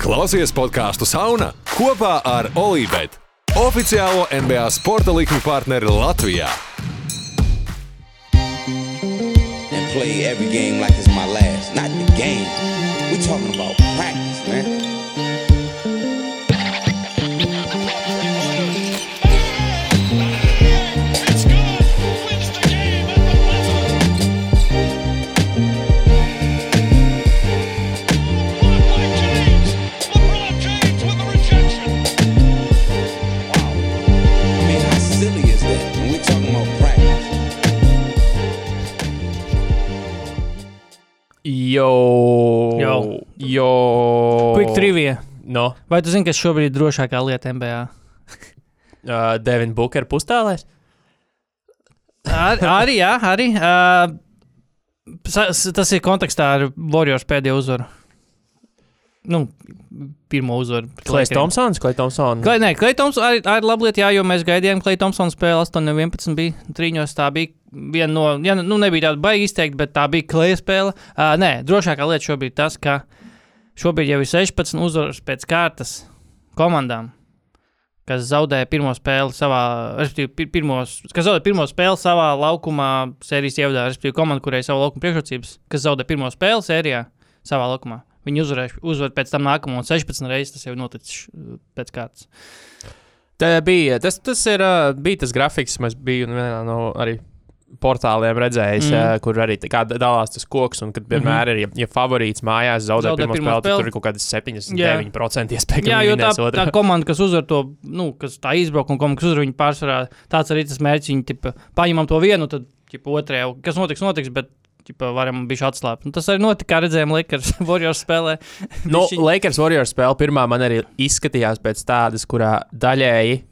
Klausies podkāstu Sauna kopā ar Olivetu, oficiālo NBA sporta likuma partneri Latvijā. play every game like it's my last. Not the game. We talking about practice, Jo, Jo. jo. Quick trivia. No, Vai tu zini, kas šobrīd ir drošākā lieta NBA? uh, Devina Bukera pustālēs. Ar, arī, jā, arī. Uh, tas ir kontekstā ar Warriors pēdējo uzvaru. Nu, pirmo uzvaru. Klais. Thompsons, Klais Thompsons. Klai, nē, Klai Thompsons arī, arī labi lieta, jā, jo mēs gaidījām, Klai Thompsons spēle 8-11 bija trīņos. Tā bija viena no, ja, nu, nebija tāda baigi izteikti, bet tā bija Klai spēle. Uh, nē, drošākā lieta šobrīd tas, ka šobrīd jau ir 16 uzvaras pēc kārtas komandām. Kas zaudēja pirmo spēli savā, respektīvi, pir- pirmos, kas zaudēja pirmo spēli savā laukumā, sērijas ievadā, respektīvi, komanda, kurai ir savu laukuma priekšrocības, kas zaudēja pirmo spēli sērijā savā laukumā. Viņi uzvarēja, uzvar pēc tam nākamo un 16 reizes tas jau ir noticis pēc kārtas. Tā bija, tas, tas ir, bija tas grafiks, mēs bijām vienā no arī portāliem redzējis, Mm. mm. uh, kur arī dalās tas koks, un kad vienmēr ir, ja, ja favorīts mājās zaudē, Zaudē pirmo spēli, tad tur ir kaut kādas 7, Jā. 9% iespēja, ka Jā, viņi jo tā, otru. tā komanda, kas uzvar to, nu, kas tā izbraukuma komanda, kas uzvar viņu pārsvarā, tāds arī tas mērķis. Viņi tipa, paņemam to vienu, tad tipa, otrajā, kas notiks, notiks, bet tipa, varam bišķi atslābt. Un tas arī notika, kā redzējām, Lakers Warriors spēlē. Nu, Bišķiņ- Lakers Warriors spēle pirmā man arī izskatījās pēc tādas, kurā daļēji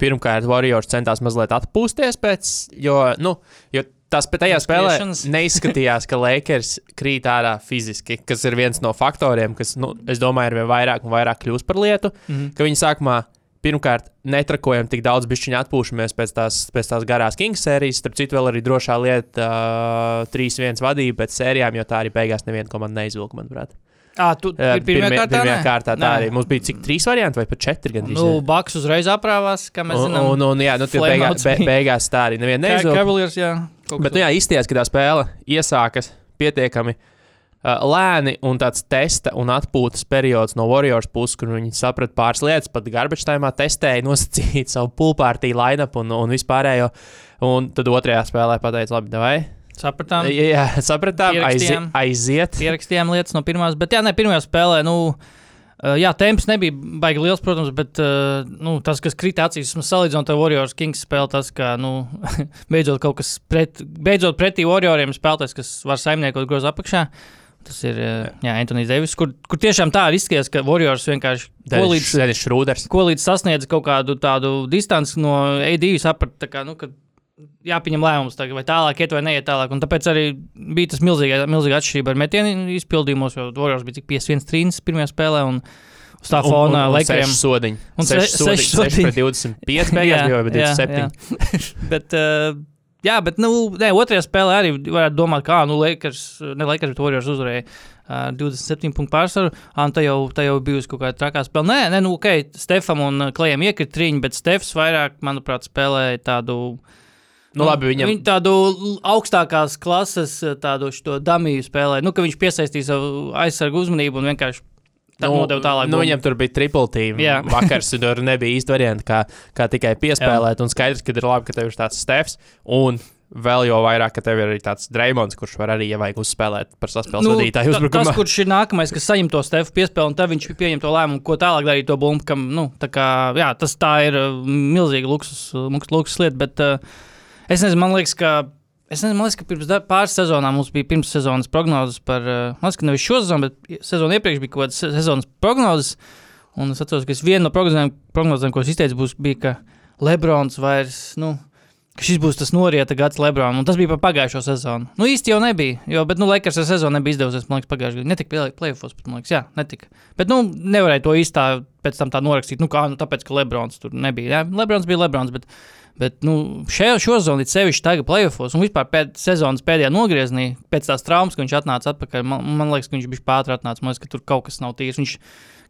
pirmkārt Warriors centās mazliet atpūsties pēc, jo, nu, jo tas pēc tajā spēlē neizskatījās, ka Lakers krīt ārā fiziski, kas ir viens no faktoriem, kas, nu, es domāju, ir vien vairāk un vairāk kļūst par lietu, Mhm. ka viņi sākumā pirmkārt netrakojam tik daudz bišķiņu atpūšamies pēc tās, pēc tās garās Kings sērijas. Starp citu, vēl arī drošā lieta uh, 3-1 vadība pēc sērijām, jo tā arī beigās neviena komanda neizvilka, manuprāt. À, tu, Jā, pir- pirmajā kārtā, pirmajā kārtā tā arī. Mums bija cik trīs varianti vai pat četri gandrīz. Nu, jā. Baks uzreiz aprāvās, kā mēs un, zinām. un, un, jā, nu, beigā, be, beigās tā arī neviena neizvilka. Cavaliers, jā. Bet, nu, jā, izties, ka tā spēle iesākas pietiekami uh, lēni un tāds testa un atpūtas periods no Warriors puses, kur viņi saprata pāris lietas, pat garbage time testēja, nosacīja savu pulpārtīju line-up un, un vispārējo. Un tad otrajā spēlē pateica, labi, vai? Sapratām, Jā, sapratām. Pierakstījām. aiziet. pierakstījām lietas no pirmās, bet jā, ne pirmajā spēlē. Nu, jā, temps nebija baigi liels, protams, bet nu, tas, kas krita acīs, vismaz salīdzinot ar Warriors Kings spēli, tas, ka nu, beidzot kaut kas pret, beidzot pretī Warrioriem spēlētājs, kas var saimniekot grozu apakšā. Tas ir Antonius Devis, kur, kur tiešām tā ir izskatījās, ka Warriors vienkārši ko līdz, Denis Šrūders. ko līdz sasniedz kaut kādu tādu distanci no AD, saprata, ka, nu, ka jāpieņem lēmums, tagad, vai tālāk iet vai neiet tālāk. Un tāpēc arī bija tas milzīga, milzīga atšķirība ar metienu izpildījumos, jo Warriors bija tik 5-1 trīnis pirmajā spēlē. Un, Uz tā fona Lakeriem. seši sodiņi. Un seši se- sodiņi. seši seši sodiņi. pret 25 beigās bija jau 27. bet, uh, jā, bet, nu, ne, otrajā spēlē arī varētu domāt, kā, nu, Lakers, ne Lakers, bet Warriors uzvarēja. Uh, 27 punktu pārsvaru, un tā jau, tā jau bijusi kaut kāda trakā spēle. Nē, nē, nu, ok, Stefam un uh, Klajam iekrita trīņi, bet Stefs vairāk, manuprāt, spēlēja tādu Nu, labi, viņam Viņa tādu augstākās klases, eh, tādu damiju spēlē. Nu, ka viņš piesaistīja savu aizsargu uzmanību un vienkārši tā nu, nodeva tālāk. Nu, viņam tur bija triple team. Jā. Vakars tur nebija īsti varianti, kā, kā tikai piespēlēt. Un skaidrs, ka ir labi, ka tev ir tāds stefs. Un vēl jau vairāk, ka tev ir arī tāds Dreamons, kurš var arī, ja vajag uzspēlēt par saspēles nu, vadītāju uzbrukumā. Tas, kurš ir nākamais, kas saņem to stefu piespēli, un tad viņš pieņem to lēmumu, ko tālāk darīt to bumbu. Kam, nu, tā kā, jā, tas tā ir uh, milzīga luksus, luksus lieta, bet uh, es nezinu, man liekas, ka. Es nezinu, man liekas, ka pirms pāris sezonām mums bija pirms sezonas prognozes par, uh, man liekas, ka nevis šo sezonu, bet sezonu iepriekš bija kaut kādas se- sezonas prognozes. Un es atceros, ka es vienu no prognozēm, prognozēm ko es izteicu, būs, bija, ka Lebrons vairs, nu, ka šis būs tas norieta gads Lebronam, un tas bija par pagājušo sezonu. Nu, īsti jau nebija, jo, bet, nu, Lakers ar sezonu nebija izdevusies, man liekas, pagājušajā gadā. Netika playoffs, bet, man liekas, jā, netika. Bet, nu, nevarēja to īstā pēc tam tā norakstīt, nu, kā, nu, tāpēc, ka Lebrons tur nebija. Jā, Lebrons bija Lebrons, bet, bet, nu, šajā, it sevišķi tagad playoffs, un vispār pēc sezonas pēdējā nogriezienī, pēc tās traumas, ka viņš atnāca atpakaļ, man, man liekas, ka viņš bija pātri atnācis, man liekas, ka tur kaut kas nav tīrs. Viņš,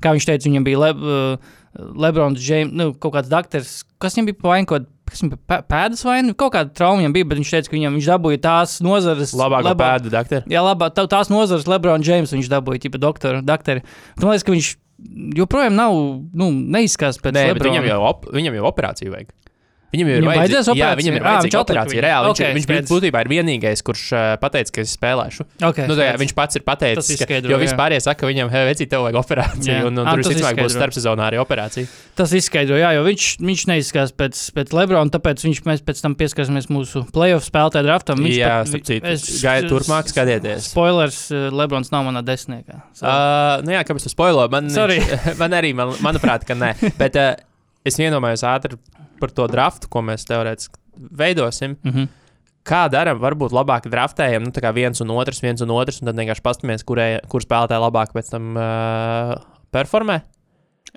kā viņš teica, viņam bija Le, uh, Lebrons, James, nu, kaut kāds doktors, kas viņam bija pavainot, kas viņam bija pē- pēdas vai nu, kaut kāda trauma viņam bija, bet viņš teica, ka viņam, viņš dabūja tās nozares. Labāko Lebron- pēdu, doktor. Jā, labā, tā, tās nozares Lebrons James viņš dabūja, tipa doktora, doktori. Man liekas, ka viņš joprojām nav, nu, neizskatās pēc Nē, Lebrona. viņam jau, op viņam jau operāciju vajag. Viņam jau ir Viņam vajadzēs Jā, operāciju? viņam ir vajadzīga atlika operācija. Reāli, Ok, viņš, viņš būtībā ir vienīgais, kurš uh, pateica, ka es spēlēšu. Okay, Nu, skaidrs. viņš pats ir pateicis, ka, izskaidro, jo jā. vispār saka, ka viņam, hei, vecīt, tev vajag operāciju, Jā. un, un Ā, tur visticamāk būs starpsezonā arī operācija. Tas izskaidro, jā, jo viņš, viņš neizskatās pēc, pēc Lebrona, tāpēc viņš, mēs pēc tam pieskarsimies mūsu playoff spēlētāju draftam. Viņš Jā, starp citu, gaida turpmāk, skatieties. Spoilers, Lebrons nav manā desmitniekā. Uh, nu jā, kāpēc tu spoilo? Man, man arī, man, manuprāt, ka nē. Bet uh, es iedomājos ātri par to draftu, ko mēs teorētiski veidosim. mm -hmm. Kā darām, varbūt labāk draftējam, nu, tā kā viens un otrs, viens un otrs, un tad vienkārši paskatāmies, kur spēlētāji labāk pēc tam uh, performē.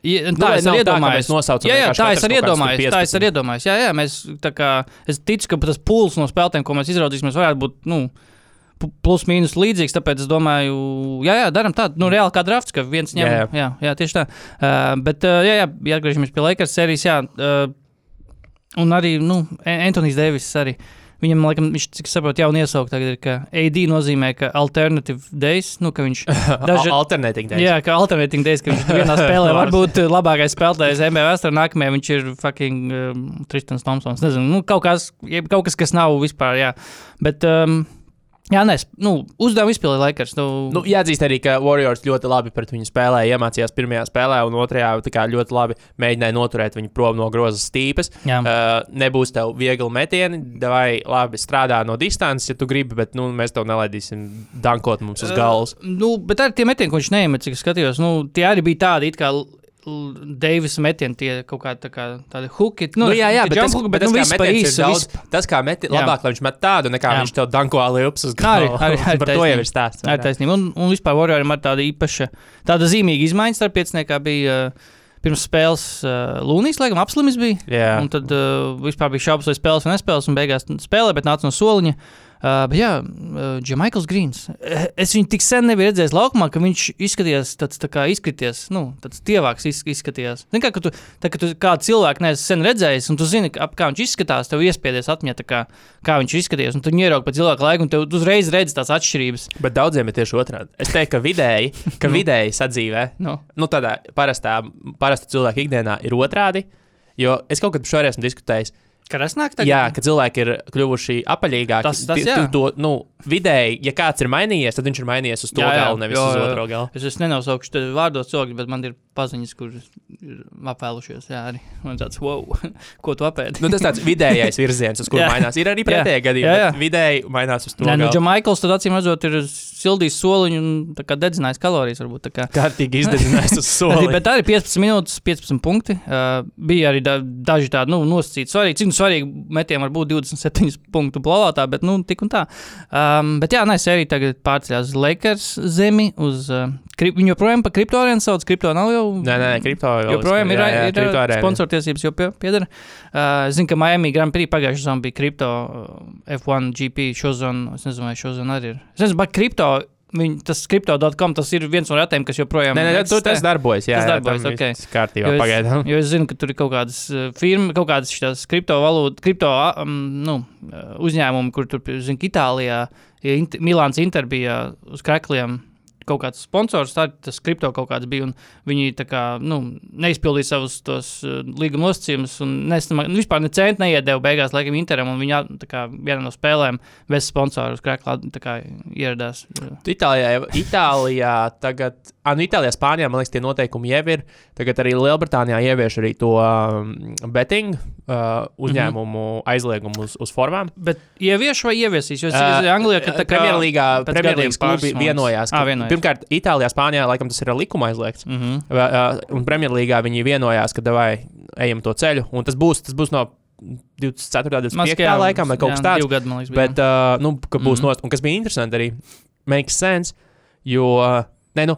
Ja, tā es arī iedomājos. Jā, jā, tā es arī iedomājos. Tā es 15. arī iedomājos. Jā, jā, mēs tā kā es ticu, ka tas pūls no spēlēm, ko mēs izraudzīsim, varētu būt, nu, plus mīnus līdzīgs. Tāpēc es domāju, jā, jā, darām tādu, nu, reāli kā drafts, ka viens ņem. Jā, Jā, jā, jā tieši tā. Uh, bet, uh, jā, jā, ja atgriežamies pie Lakers sērijas, jā. Uh, un arī, nu, Antonius Deivis arī. Viņam, laikam, viņš, cik saprotu, jau iesaukt tagad ir, ka AD nozīmē, ka alternative days, nu, ka viņš Daži... Alternatīvi. days. Jā, kā alternatīvs dēļ, ka viņš vienā spēlē var būt labākais spēlētājs NBA vēsturē, nākamajā viņš ir fucking um, Tristans Thompsons. Nezinu, nu, kaut, kas, kaut kas, kas nav vispār, jā. Bet, um, jā, nē, nu, uzdevumu izpildīja Lakers. Nu, Nu, jāatzīst arī, ka Warriors ļoti labi pret viņu spēlēja. Iemācījās pirmajā spēlē, un otrajā kā ļoti labi mēģināja noturēt viņu prom no grozas stīpes. jā. Uh, nebūs tev viegli metieni, vai labi strādā no distances, ja tu gribi, bet nu, mēs tev nelaidīsim dankot mums uz galvas. Uh, nu, bet arī tie metieni, ko viņš neiemet, cik skatījos, nu, tie arī bija tādi, it kā Deivisa metieni, tie kaut kā, tā kā tādi huki. Nu, nu, jā, jā, bet tas, jump hook, bet tas nu, kā viss pa metiens īsu, daudz, viss- tas kā meti, labāk, lai viņš met tādu, nekā Jā. viņš tev danko liups uz galvas. arī- arī Par to jau taisnība. ir stāsts. Tā ir taisnība. Un, un vispār Warrioriem ir tāda īpaša, tāda zīmīga izmaiņa starp pieciniekā bija uh, pirms spēles uh, Lūnijas, laikam, apslimis bija. Jā. Un tad uh, vispār bija šaubas, vai spēlēs vai nespēlēs, un beigās spēlē, bet nāca no soliņa. Uh, bet jā, uh, Džemaikls Grīns. Eh, Es viņu tik sen nebiju redzējis laukumā, ka viņš izskatījās tāds tā kā izskaties, nu, tāds tievāks iz- izskatījās. Zini, kā, ka tu, tā, ka tu kādu cilvēku neesi sen redzējis, un tu zini, ap kā viņš izskatās, tev iespiedies atmiņā, kā, kā viņš izskaties, un tu ieraugi pēc ilgāka laika, un tev uzreiz redzi tās atšķirības. Bet daudziem ir tieši otrādi. Es teiktu, ka vidēji, ka vidēji sadzīvē, Nu, nu, tādā parastā, parasta cilvēka ikdienā ir otrādi. Jo es kaut kad šoreiz esmu diskutējis, Karasnāk tagad... jā, ka cilvēki ir kļuvuši apaļīgāki. Tas- tas jā. tu to, nu, vidēji, ja kāds ir mainījies, tad viņš ir mainījies uz to Jā, jā, galu, nevis jo, uz otro galu. Es, es nenosaukšu vārdos cilvēku, bet man ir paziņas, kuras ir apēlušies. Jā, arī man tāds, wow, ko tu apēdi? Nu, tas tāds vidējais virziens, uz kuru mainās. Ir arī Jā. pretējā gadījumā. Jā, jā. Vidēji mainās uz to. Nē, nu. Džamaikls tad acīm redzot, ir sildījis soliņu un kā dedzinājis kalorijas. Varbūt, tā kā. Kārtīgi izdedzinājis uz Arī, soli. bet arī 15 minūtes, 15 punkti. Uh, bija arī da, daži tādi nu, nosacīti. Svarīgi, cik nu svarīgi metiem var būt 27 punktu plāvotā, bet nu, tik un tā. Um, bet jā, nē, sērija tagad pārceļās uz Lakers zemi. Uz, uh, krip, viņi joprojām pa kriptorēnu sauc. Kripto nav jau. Nē, nē, kripto jau joprojām ir, jā, jā, ir arēna. sponsortiesības, jau pie- pieder. Uh, es zinu, ka Miami Grand Prix pagājušajā sezonā bija kripto uh, F1 GP šozona. Es nezinu, vai šozona arī ir. Es nezinu, vai kripto. Viņi, tas kripto.com tas ir viens no retiem, kas joprojām nē, tur tas darbojas. Jā, Tas jā, darbojas, tam ok. viss Kārtībā, Jo pagaidām. Es, jo es zinu, ka tur ir kaut kādas firmas, kaut kādas šīs kriptovalūtas, kripto um, nu, uzņēmumi, kur tur, zinu, Itālijā, Int Milāns Inter bija uz krekliem. Kaut kāds sponsors, tā, tas kripto kaut kāds bija. un Viņi kā, nu, neizpildīja savus tos uh, līguma nosacījumus. un nesama- nu, Vispār ne centu neiedēva beigās, laikam, Interam. un Viņi kā vienā no spēlēm bez sponsora uz kreklā tā kā ieradās. Itālijā, Itālijā tagad, ah, nu, Itālijā, Spānijā, man liekas, tie noteikumi jau ir. Tagad arī Lielbritānijā ievieš arī to um, betting uh, uzņēmumu mm -hmm. aizliegumu uz, uz formām. Bet ievieš vai ieviesīs? Jo es Uh, Anglijā, ka tā kā Premjerlīgā klubi vienojās. Ka- vienojās. Pirmkārt, Itālijā, Spānijā laikam tas ir ar likumu aizliegts. Mm -hmm. Uh, un Premjerlīgā viņi vienojās, ka vai ejam to ceļu. Un tas būs, tas būs no 24. un Mas, 25. laikam, vai kaut kas tāds. Gadu, liekas, bija. Bet, uh, nu, ka būs mm. -hmm. nost, un kas bija interesanti arī, makes sense, jo, uh, nē, nu,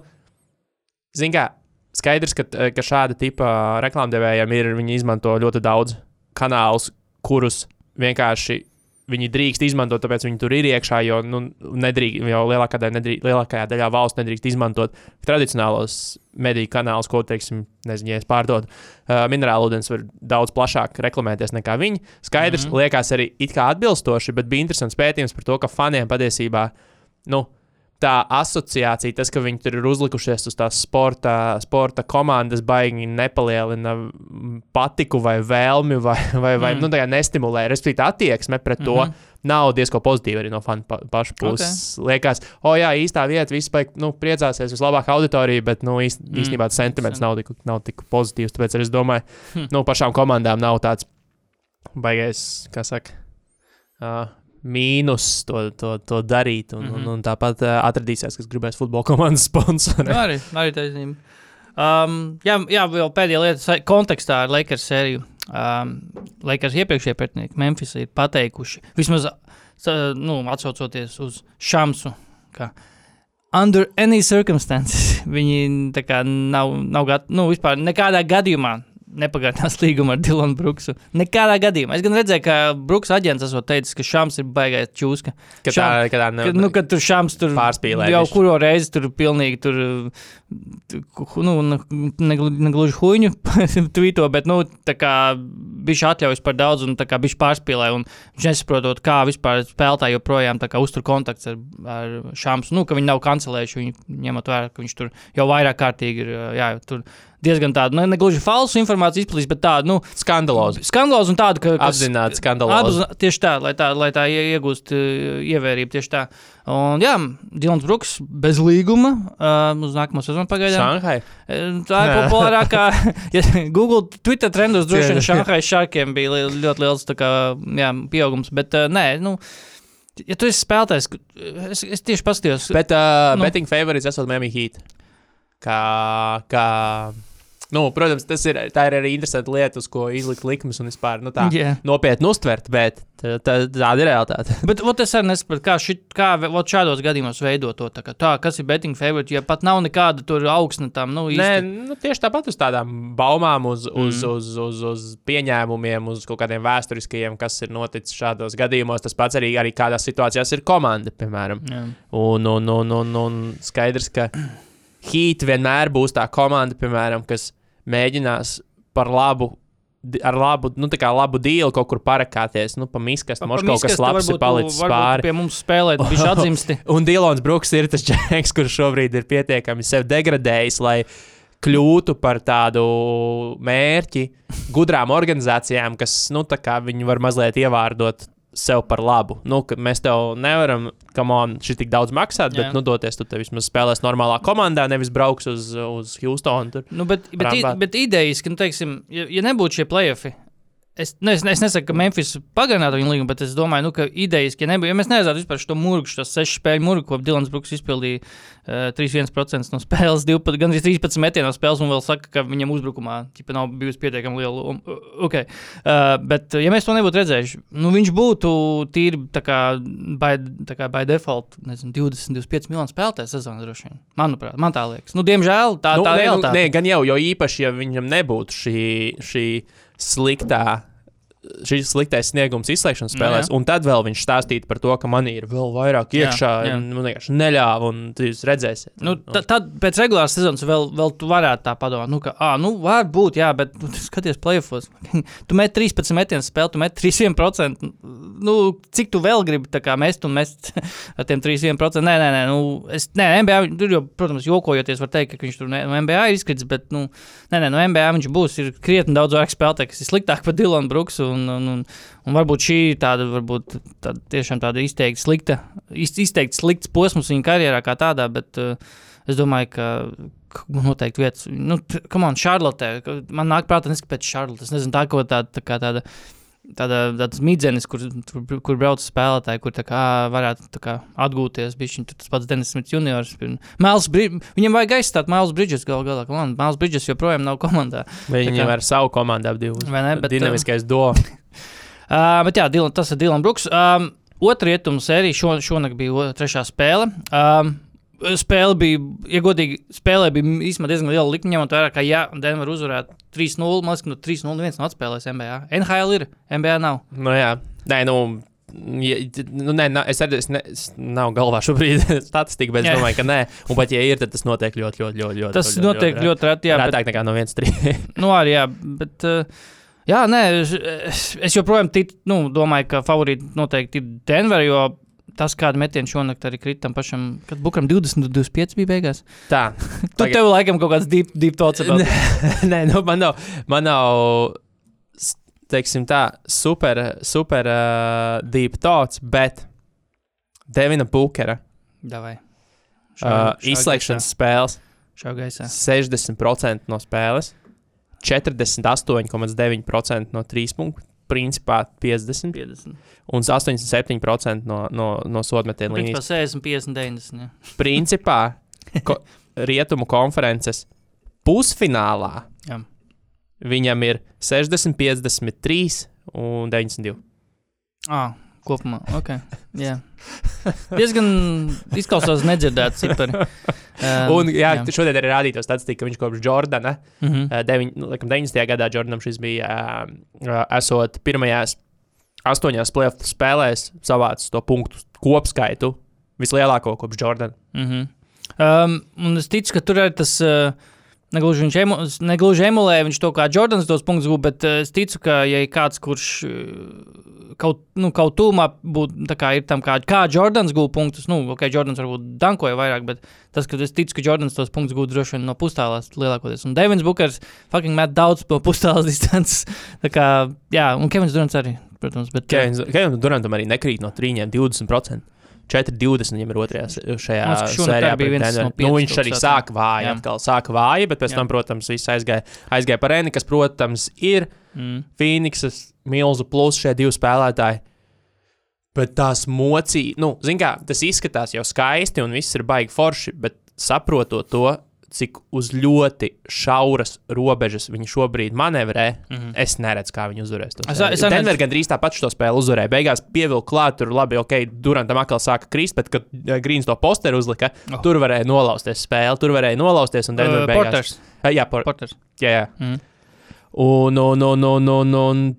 zin kā, skaidrs, ka, ka šāda tipa reklāmdevējiem ir, viņi izmanto ļoti daudz kanālus, kurus vienkārši viņi drīkst izmantot, tāpēc viņi tur ir iekšā, jo, nu, nedrīkst, jau lielākā daļa, nedrīkst, lielākajā daļā valsts nedrīkst izmantot tradicionālos mediju kanālus, ko, teiksim, nezinu, ja es pārdodu. Uh, minerālu ūdens var daudz plašāk reklamēties nekā viņi. Skaidrs, mm -hmm. liekas arī it kā atbilstoši, bet bija interesants pētījums par to, ka faniem patiesībā, nu, tā asociācija, tas, ka viņi tur ir uzlikušies uz tās sporta, sporta komandas, baigi nepalielina mm, patiku vai vēlmi, vai, vai, vai Mm. mm. nu, tā nestimulē, respektīvi, attieksme pret to. Mm. -hmm. Nav diezgan pozitīva arī no fanu pa, pašu puses. Okay. Liekas, o jā, īstā vieta, viss baig, nu, priecāsies, vislabākā auditorija, bet nu, īst, Mm, mm. īstenībā tas sentiments sen. nav tik, nav tik pozitīvs. Tāpēc es domāju, Hm. hm. nu, pašām komandām nav tāds baigais, kā saka. Uh, Mīnus to, to, to darīt, un, mm Mhm. -hmm. un, un tāpat uh, atradīsies, kas gribēs futbola komandas sponsorēt. arī, arī taisnība. Um, jā, jā, vēl pēdējā lieta kontekstā ar Lakers sēriju. Um, Lakers iepriekšējie pretinieki Memphis ir pateikuši, vismaz sa- nu, atsaucoties uz Šamsu, ka under any circumstances viņi kā nav, nav gatavi, nu, vispār nekādā gadījumā nepagarinās līgumu ar Dilonu Brooksu. Nekādā gadījumā. Es gan redzēju, ka Brooks aģents esot teicis, ka Šams ir baigais čūska. Ka tā, ka tā Ka, nu, kad tur šāms tur Pārspīlē Jau kuru reizi tur pilnīgi tur, tu- nu, ne- neglu- negluži huīņu tvīto, bet, nu, tā kā bija atļaujas par daudz un tā kā bija pārspīlē. Un viņš nesaprotot, kā vispār spēlētāji joprojām tā kā uztur kontakts ar, ar šāms. Nu, ka viņi nav kancelējuši viņu, ņemot vērā, ka viņš tur jau vairāk kārtīgi ir, jā, tur diezgan tādu, nu, negluži falsu informāciju izplatīts, bet tādu, nu, skandalozi. skandalozu un tādu, ka. Apzināti skandalozi. Apzina, tieši tā, lai tā, lai tā ie- iegūst uh, ievērību. Tieši tā. Un, jā, Dilans Brooks bez līguma uh, uz nākamo sezonu pagaidām. Šanhai. Eh, Tā ir populārākā. ja Google, Twitter trendos droši vien Šanhai šākiem bija li- ļoti liels kā, jā, pieaugums. Bet uh, nē, nu, ja tu esi spēlētājs, es, es tieši paskatījos. Bet uh, nu. betting favorites esot Miami Heat. Kā, kā, nu, protams, tas ir, tā ir arī interesanta lieta, uz ko izlikt likmes un vispār nu, tā Jā. nopietni uztvert, bet tā, tā, tāda ir realitāte. Bet ot, es arī nesaprotu, kā, šit, kā ot šādos gadījumos veidot to. Tā, kā, tā, kas ir betting favorite, ja pat nav nekāda tur augsne tam. Nu, Nē, īsti. nu, tieši tāpat uz tādām baumām, uz, uz, Mm. mm. uz, uz, uz pieņēmumiem, uz kaut kādiem vēsturiskajiem, kas ir noticis šādos gadījumos. Tas pats arī, arī kādās situācijās ir komanda, piemēram. Jā. Un, un, un, un, un skaidrs, ka Heat vienmēr būs tā komanda, piemēram, kas mēģinās par labu. Ar labu, nu, labu dīlu kaut kur parakāties, nu, pa miskas, tam kaut kas labs ir palicis pāri. Pie mums spēlēt, viņš atzimsti. Un Dilons Brooks ir tas džeks, kurš šobrīd ir pietiekami sev degradējis, lai kļūtu par tādu mērķi gudrām organizācijām, kas, nu, tā kā viņi var mazliet ievārdot sev par labu. Nu, ka mēs tev nevaram, kam on, šī tik daudz maksāt, bet, Jā. nu, doties, tu vismaz spēlēs normālā komandā, nevis brauks uz, uz Houstonu. Tur. Nu, bet, bet, i- bet idejiski, nu, teiksim, ja, ja nebūtu šie playoffi, es, ne, es, es nesaku, ka Memphis pagarinātu viņu līgumu, bet es domāju, nu, ka idejiski, ja, nebūtu, ja mēs neaizētu vispār šo murgu, šo sešu spēļu murgu, ko Dilans Brooks izpildīja uh, 3,1% no spēles, 12, gandrīz 13 metienu no spēles, un vēl saka, ka viņam uzbrukumā ķipa, nav bijusi pietiekami liela. Um, okay. uh, bet, uh, ja mēs to nebūtu redzējuši, nu, viņš būtu tīri kā by, kā by default, nezinu, 20, 25 miljonu spēlētājs sezonā droši vien. Manuprāt, man tā liekas. Nu, diemžēl tā, nu, tā nē, nu, realitāte. nē, gan jau, jo īpaši, ja viņam nebūtu šī, šī sliktā. Šis sliktais sniegums izslēgšanas spēlēs, jā. un tad vēl viņš stāstīja par to, ka man ir vēl vairāk Jā, iekšā, jā. un man vienkārši neļāva, un jūs redzēsiet. Nu, ta- tad pēc regulāras sezonas vēl, vēl tu varētu tā padomāt, nu, ka, ah, nu, var būt, jā, bet nu, skaties, playoffs. tu met 13 metienus spēli, tu met 3%. Nu, cik tu vēl gribi tā kā mest un mest ar tiem 3%? Nē, nē, nē, nu, es, nē NBA, tur jau, protams, jokojoties, var teikt, ka viņš tur no NBA ir izkritis, bet, nu, nē, nē, no NBA viņš būs, ir krietni daudz vairāk spēlētāju, kas ir sliktāk par Dilanu Brooksu. Un, un, un, un varbūt šī ir tāda, varbūt tāda, tiešām tāda izteikti slikta, iz, izteikti slikts posms viņa karjerā kā tādā, bet uh, es domāju, ka noteikti vietas, nu, kam Šarlotē, ka man nāk prātā, neskatoties pēc Šarlotes, es nezinu, tā kaut tāda, tā kā tāda, tāda, tāds midzenis, kur, kur, kur brauc spēlētāji, kur kā varētu kā atgūties, bija tas pats Denis Smits juniors. Viņam vajag aizstāt Mēls Bridges gal galā, man Mēls Bridges joprojām nav komandā. Viņam ar savu komandu ap divus. Vai ne, bet, Dinamiskais do. Uh, bet jā, Dylan, tas ir Dilans Brooks. Um, Otra rietumu sērija šo, šonakt bija o- trešā spēle. Um, Spēle bija, ja godīgi, spēlē bija īstenībā diezgan liela likme, ņemot vērā, ka, ja Denver uzvarētu 3-0, man liekas, ka no 3-0 neviens nav atspēlējis NBA. NHL ir, NBA nav. Nu, jā, nē, nu. Ja, nu, nē, nā, es arī es ne, es nav galvā šobrīd statistika, bet es domāju, ka nē. Un pat ja ir, tad tas notiek ļoti, ļoti, ļoti. ļoti Tas notiek ļoti reti, jā. Bet, Rētāk nekā no 1-3. nu, arī, jā, bet, uh, jā, nē, es, es, es joprojām tic, nu, domāju, ka favorīti noteikti ir Denver, jo tas, kāda metiena šonakt arī krita tam pašam, kad Bukram 20, 25 bija beigās. Tā. Tu Tagad- tev laikam kaut kāds deep, deep thoughts about it. Nē, nu, man nav, man nav teiksim tā, super, super uh, deep thoughts, bet Devina Bukera Davai. uh, izslēgšanas spēles Šā gaisā. 60% no spēles, 48,9% no 3 punktu, principā 50 50. un 87% no, no, no Principā līnijas. 60, 50, 90. Jā. Principā ko, rietumu konferences pusfinālā Jā. viņam ir 60, 53 un 92. Ah, kopumā. Ok. Jā. Diezgan izklausās nedzirdēt cipari. Um, Un, jā, jā. šodien arī rādītos statistika, ka viņš kopš Jordana, Mm -hmm. deviņ, nu, laikam 90. gadā Jordanam šis bija, uh, uh, esot pirmajās astoņās playoff spēlēs, savācis to punktu kopskaitu vislielāko kopš Jordana. Mm -hmm. um, un es ticu, ka tur ir tas. Uh, Negluži emu, negluži emulē, viņš to kā Jordans tos punktus gūs, bet uh, es ticu, ka, ja ir kāds, kurš uh, kaut, nu, kaut tūmā būtu, tā kā ir tam, kā, kā Jordans gūs punktus, nu, ok, Jordans varbūt dankoja vairāk, bet tas, ka es ticu, ka Jordans tos punktus gūs droši vien no pustālās lielākoties. Un Devins Bukers fucking met daudz no pustālās distances. Tā kā, jā, un Kevins Durants arī, protams, bet. Kevins Kevins Durantam arī nekrīt no trījiem 20%. 4,20 viņam ir otrajā šajā sērijā. no nu, viņš arī sāka vāji, Jā. atkal sāka vāji, bet pēc Jā. tam, protams, viss aizgāja, aizgāja par ēni, kas, protams, ir Mm. Phoenixas milzu plus šie divi spēlētāji. Bet tās mocīja, nu, zin kā, tas izskatās jau skaisti un viss ir baigi forši, bet saprotot to, cik uz ļoti šauras robežas viņi šobrīd manevrē, mm. -hmm. es neredzu, kā viņi uzvarēs. to Es- es Denver neredzu. gandrīz tāpat šo spēli uzvarēja. Beigās pievilka klāt, tur labi, ok, Durantam atkal sāka krist, bet, kad eh, Grīns to posteru uzlika, Oh. tur varēja nolausties spēli, tur varēja nolausties un Denver Uh, beigās. Porters. Eh, Jā, por Porters. jā, jā. Mm. Un, un, un, un, un, un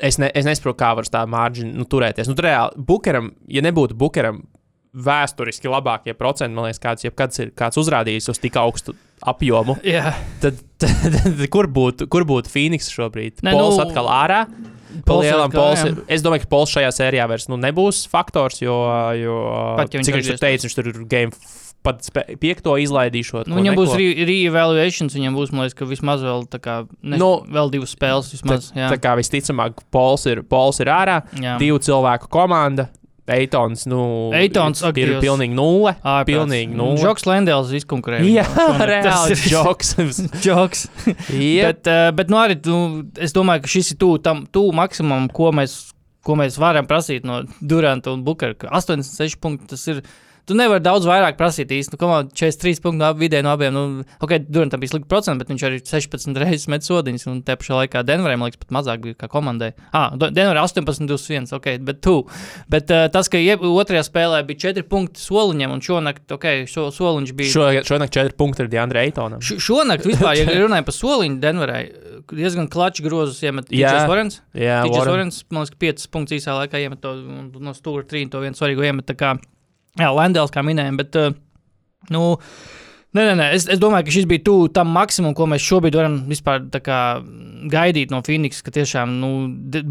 es, ne, es nesaprotu, kā var tā mārciņa nu, turēties. Nu, tur reāli, Bukeram, ja nebūtu Bukeram vēsturiski labākie procenti, man liekas, kāds, kāds ir kāds uzrādījis uz tik augstu apjomu, Jā, tad, tad, tad kur būtu kur būt Phoenix šobrīd? Ne, Pols nu, atkal ārā. Pols Palielam, atkal, Pols, jā. es domāju, ka Pols šajā sērijā vairs nu, nebūs faktors, jo, jo Pat ja cik viņš tur teica, viņš tur ir game pat piekto izlaidīšot. nu, viņam būs neko. re- re-evaluations, viņam būs, man liekas, ka vismaz vēl, tā kā, ne, Nu, vēl divas spēles. Vismaz, jā, Tā kā visticamāk, Pols ir, Pols ir ārā. jā. divu cilvēku komanda. Eitons, nu, Eitons, ir Dievs. pilnīgi nulle. Ārprāts. Pilnīgi nulle. Žoks Lendēls izkonkurēja. Jā, reāli ir joks. Joks. Jā, Bet, uh, bet nu, arī nu, es domāju, ka šis ir tuvu tam tuvu maksimumam, ko mēs, ko mēs varam prasīt no Duranta un Bukera. ka 86 punkti tas ir. Tu nevari daudz vairāk prasīt īstenībā. Nu, komā, 43 punkti no vidēji no abiem. Nu, ok, Durantam bija slikti procenti, bet viņš arī 16 reizes met sodiņus. Un te pašā laikā Denveram, liekas, pat mazāk bija kā komandai. Ah, Denverā 18, 21, ok, bet tu. Bet uh, tas, ka jeb, otrajā spēlē bija 4 punkti soliņam, un šonakt, ok, šo, soliņš bija. Šo, šonakt četri punkti ir Diandra Eitonam. Š šonakt, vispār, ja runājam par soliņu Denverai, diezgan klačs grozus iemet Jā. Tīčers Varens. Jā, Tīčers Warren. Varens, man liekas, 5 punktus īsā laikā iemet to no stūra 3, to vienu svarīgu iemet. Jā, Landēls, kā minējām, bet, uh, nu, Nē, nē, nē. Es, es domāju, ka šis bija tuvu tam maksimumam, ko mēs šobrīd varam vispār kā, gaidīt no Phoenix. Ka tiešām, nu,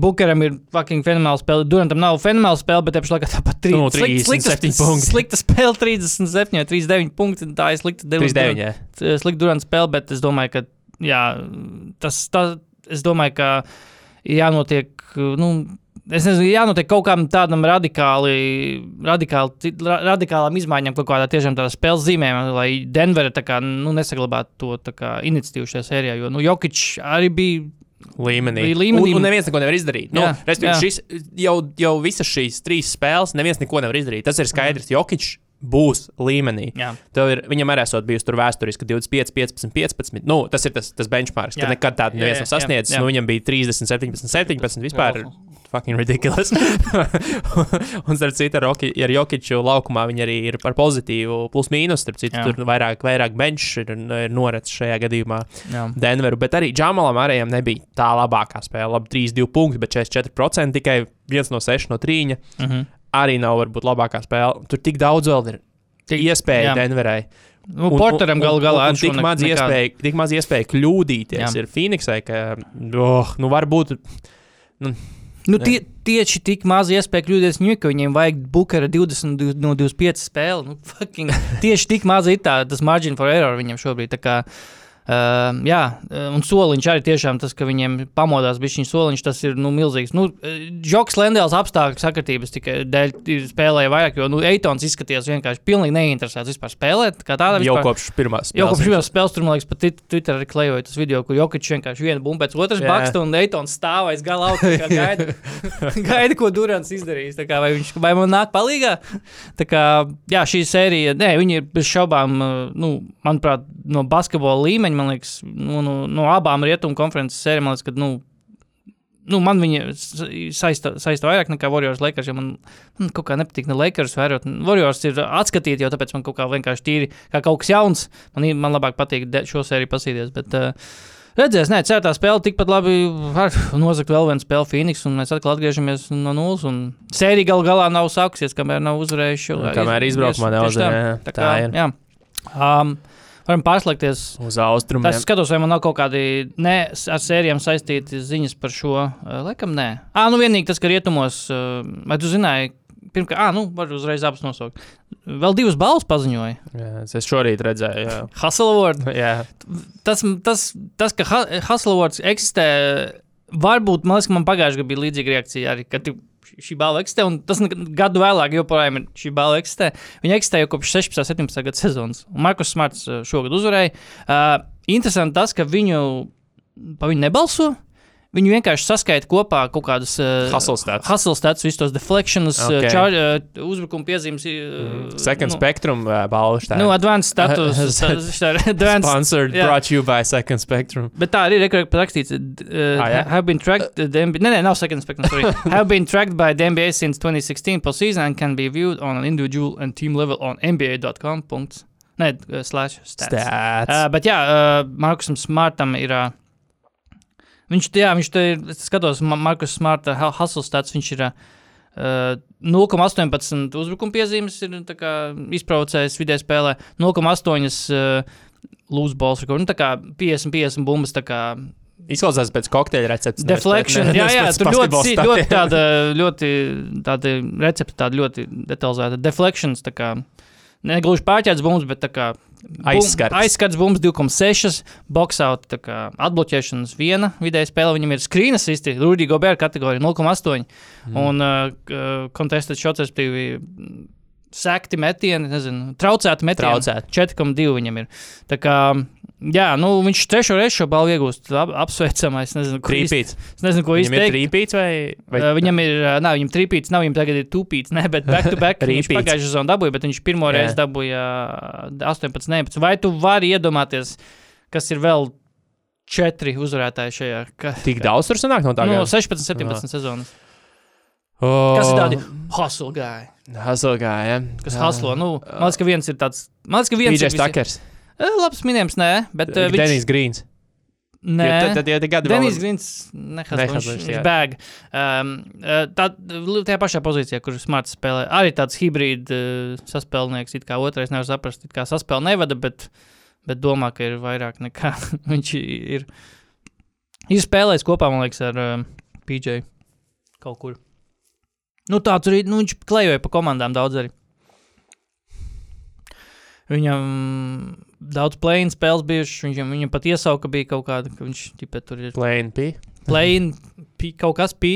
Bukeram ir fucking fenomenāla spēle. Durantam nav fenomenāla spēle, bet te pašā laikā tāpat tri- Nu, slikt- 37 punkti. Slikta spēle, 37, 39 punkti. Tā ir slikta. 39. jā. slikta Durants spēle, bet es domāju, ka jā, tas, tas es domāju, ka jānotiek. Nu, Es nezinu, jānotiek kaut kādam tādam radikāli, radikāli, radikālam izmaiņām, kaut kādā tiešām tādā spēles zīmējumā, lai Denvera kā, nu, nesaglabātu to kā, iniciatīvu šajā sērijā. Jo nu, Jokic arī bija. Līmenī. Līmenī. Un, un neviens neko nevar izdarīt. Nu, Jā, respektīvi, jā. šis, jau, jau visas šīs trīs spēles neviens neko nevar izdarīt. Tas ir skaidrs. Jokic būs līmenī. Ir, viņam arī esot bijusi tur vēsturiski 25, 15, 15. Nu, tas ir tas, tas benchmarks, Jā. ka nekad tādu neviens nav sasniedzis. Nu, viņam bija 30, 17, 17. Vispār Jā. Fucking ridiculous. un, starp citu, ar, Roki, ar Jokiču laukumā viņi arī ir par pozitīvu plus mīnus. Starp citu, Jā. tur vairāk, vairāk bench ir, ir norets šajā gadījumā Jā. Denveru. Bet arī Džamalam arī nebija tā labākā spēle. Labi, 3-2 punkti, bet 44% tikai viens no 6 no 3. Mhm. Arī nav varbūt labākā spēle. Tur tik daudz vēl ir Tik- iespēja jā. Denverai. Nu, Porteram gal galā ir tik, maz iespēja, tik maz iespēja kļūdīties. Jā. Ir Phoenixai, ka, oh, nu, varbūt Nu, tie, tieši tik maz iespēja kļūdīties, nu, ka viņiem vajag Bukara 20 du- no 25 spēli. Nu, fucking, tieši tik maz ir tā, tas margin for error viņam šobrīd. tā kā, Uh, jā, uh, un soliņš arī tiešām tas, ka viņiem pamodās bija šis soliņš, tas ir nu, milzīgs. Nu, Džoks Lendēls apstākļu sakritības tikai dēļ spēlēja vairāk, jo nu, Eitons izskatījās vienkārši pilnīgi neinteresēts vispār spēlēt. Tādā jau vispār. kopš pirmās Jau kopš spēles pirmās spēles tur, man liekas, pat Twitter arī klejoja tas video, kur Jokic vienkārši viena bumba pēc otras baksta un Eitons stāv aiz gala augšā. kā Gaida, gaida, ko Durants izdarīs. Kā, vai, viņš, vai man nāk palīgā? Tā kā, jā, šī sērija, nē, viņi ir bez šaubām, uh, nu, manuprāt, no basketbola līmeņa, man liekas, no, no, no abām rietumu konferences sērijām, man liekas, ka, nu, Nu, man viņa saista, saista vairāk nekā Warriors Lakers. Man, man kaut kā nepatīk ne Lakers vērot. Warriors ir atskatīti, jo tāpēc man kaut kā vienkārši tīri kā kaut kas jauns. Man, man labāk patīk šo sēriju pasīties. Bet, uh, Redzēs, nē, cerā spēle tikpat labi var nozagt vēl vienu spēli Phoenix, un mēs atkal atgriežamies no nulles. un Sērija gal galā nav sākusies, kamēr nav uzvarējuši. Kamēr izbraukumā Tieši neuzvar, tā. Tā ir. jā. Um, varam pārslēgties Uz austrumiem. Es skatos, vai man nav kaut kādi ne ar sērijām saistīti ziņas par šo. Uh, laikam, nē. Ah, nu vienīgi tas, ka rietumos, uh, vai tu zināji, pirmkārt, ah, nu, var uzreiz abas nosaukt. Vēl divas balvas paziņoja. Jā, es šorīt redzēju. Jā, Tas, tas, tas, ka Hasselvārds eksistē, varbūt, man liekas, ka man pagājušajā gadā bija līdzīga reakcija arī, šī balva eksistē, un tas gadu vēlāk joprojām ir šī balva eksistē. Viņa eksistē jau kopš 16. un 17. gada sezonas. Markus Smarts uh, šogad uzvarēja. Uh, interesanti tas, ka viņu, pa viņu nebalso. Viņu vienkārši saskaita kopā kaut kādas uh, Hustle stats. hustle stats, visus tos deflections, okay. Ok. uh, čar, uh, uzbrukuma piezīmes. Uh, Second nu, Spectrum uh, šitā. Nu, advanced status. advanced, Sponsored, jā. brought you by Second Spectrum. Bet tā arī ir rakstīts. Uh, Ah, jā? have been tracked. Uh, the NBA, nē, nē, nav second spectrum. Sorry. have been tracked by the NBA since 2016 postseason and can be viewed on an individual and team level on NBA.com. Nē, slash stats. Stats. Uh, bet jā, uh, Markusam Smartam ir. Uh, viņš, jā, viņš te ir, es skatos, Ma- Markus Smarta hu- hustle stats, viņš ir. Uh, 0,18 uzbrukuma piezīmes ir kā, izprovocējis vidē spēlē, 0,8 uh, balls, record. nu, tā kā 50-50 bumbas. tā kā Izklausās pēc kokteļa nevis Deflection, pēc- jā, jā, tur ļoti, ļoti tāda, ļoti tāda recepte, tāda ļoti detalizēta. Deflections, tā kā negluži pārķēdes bumbas, bet tā kā bum- Aizskarts. Aizskarts bumbas 2,6, boxout, tā kā atbloķēšanas viena vidēja spēle. Viņam ir screen assisti, Rudija Gobera kategorija 0,8 Mhm. un uh, contested shots, respektīvi, mm, sekti metieni, nezinu, traucēti metieni. Traucēti. 4,2 viņam ir. Tā kā, jā, nu, viņš trešo reizi šo balvu iegūst. Ap, apsveicamais. Nezinu, ko Trīpīts. Es nezinu, ko Viņam ir izteikt. trīpīts vai? vai... Viņam ir, nav, viņam trīpīts, nav, viņam tagad ir tūpīts, ne, bet back to back. viņš pagājušajā sezonā dabūja, bet viņš pirmo reizi dabūja uh, 18, 19. Vai tu vari iedomāties, kas ir vēl četri uzvarētāji šajā? Ka, Tik daudz tur sanāk no tā? no gada? 16, 17 sezonas. Oh. Kas ir tādi hustle guy? Hustle guy, ja? Kas hustle? Nu, man liekas, ka viens ir tāds. Man liekas, ka viens DJs ir visi- Takers. Eh, Labs minējums, nē, bet uh, viņš. Denis Grīns. Nē, Jo Tad, tad jau te gadi Denis vēl- Grīns jā. bēg. Um, tā, tajā pašā pozīcijā, kur Smarts spēlē, arī tāds hibrīd uh, saspēlnieks, it kā otrais nevar saprast, it kā saspēle nevada, bet, bet domā, ka ir vairāk nekā viņš ir. Ir spēlējis kopā, man liekas, ar um, PJ kaut kur. Nu, tāds arī, nu, viņš klejoja pa komandām daudz arī. Viņam daudz plēņu spēles bijušas, viņam, viņam pat iesauka bija kaut kāda, ka viņš ķipē, tur ir Plain P. plēņu, kaut kas pī,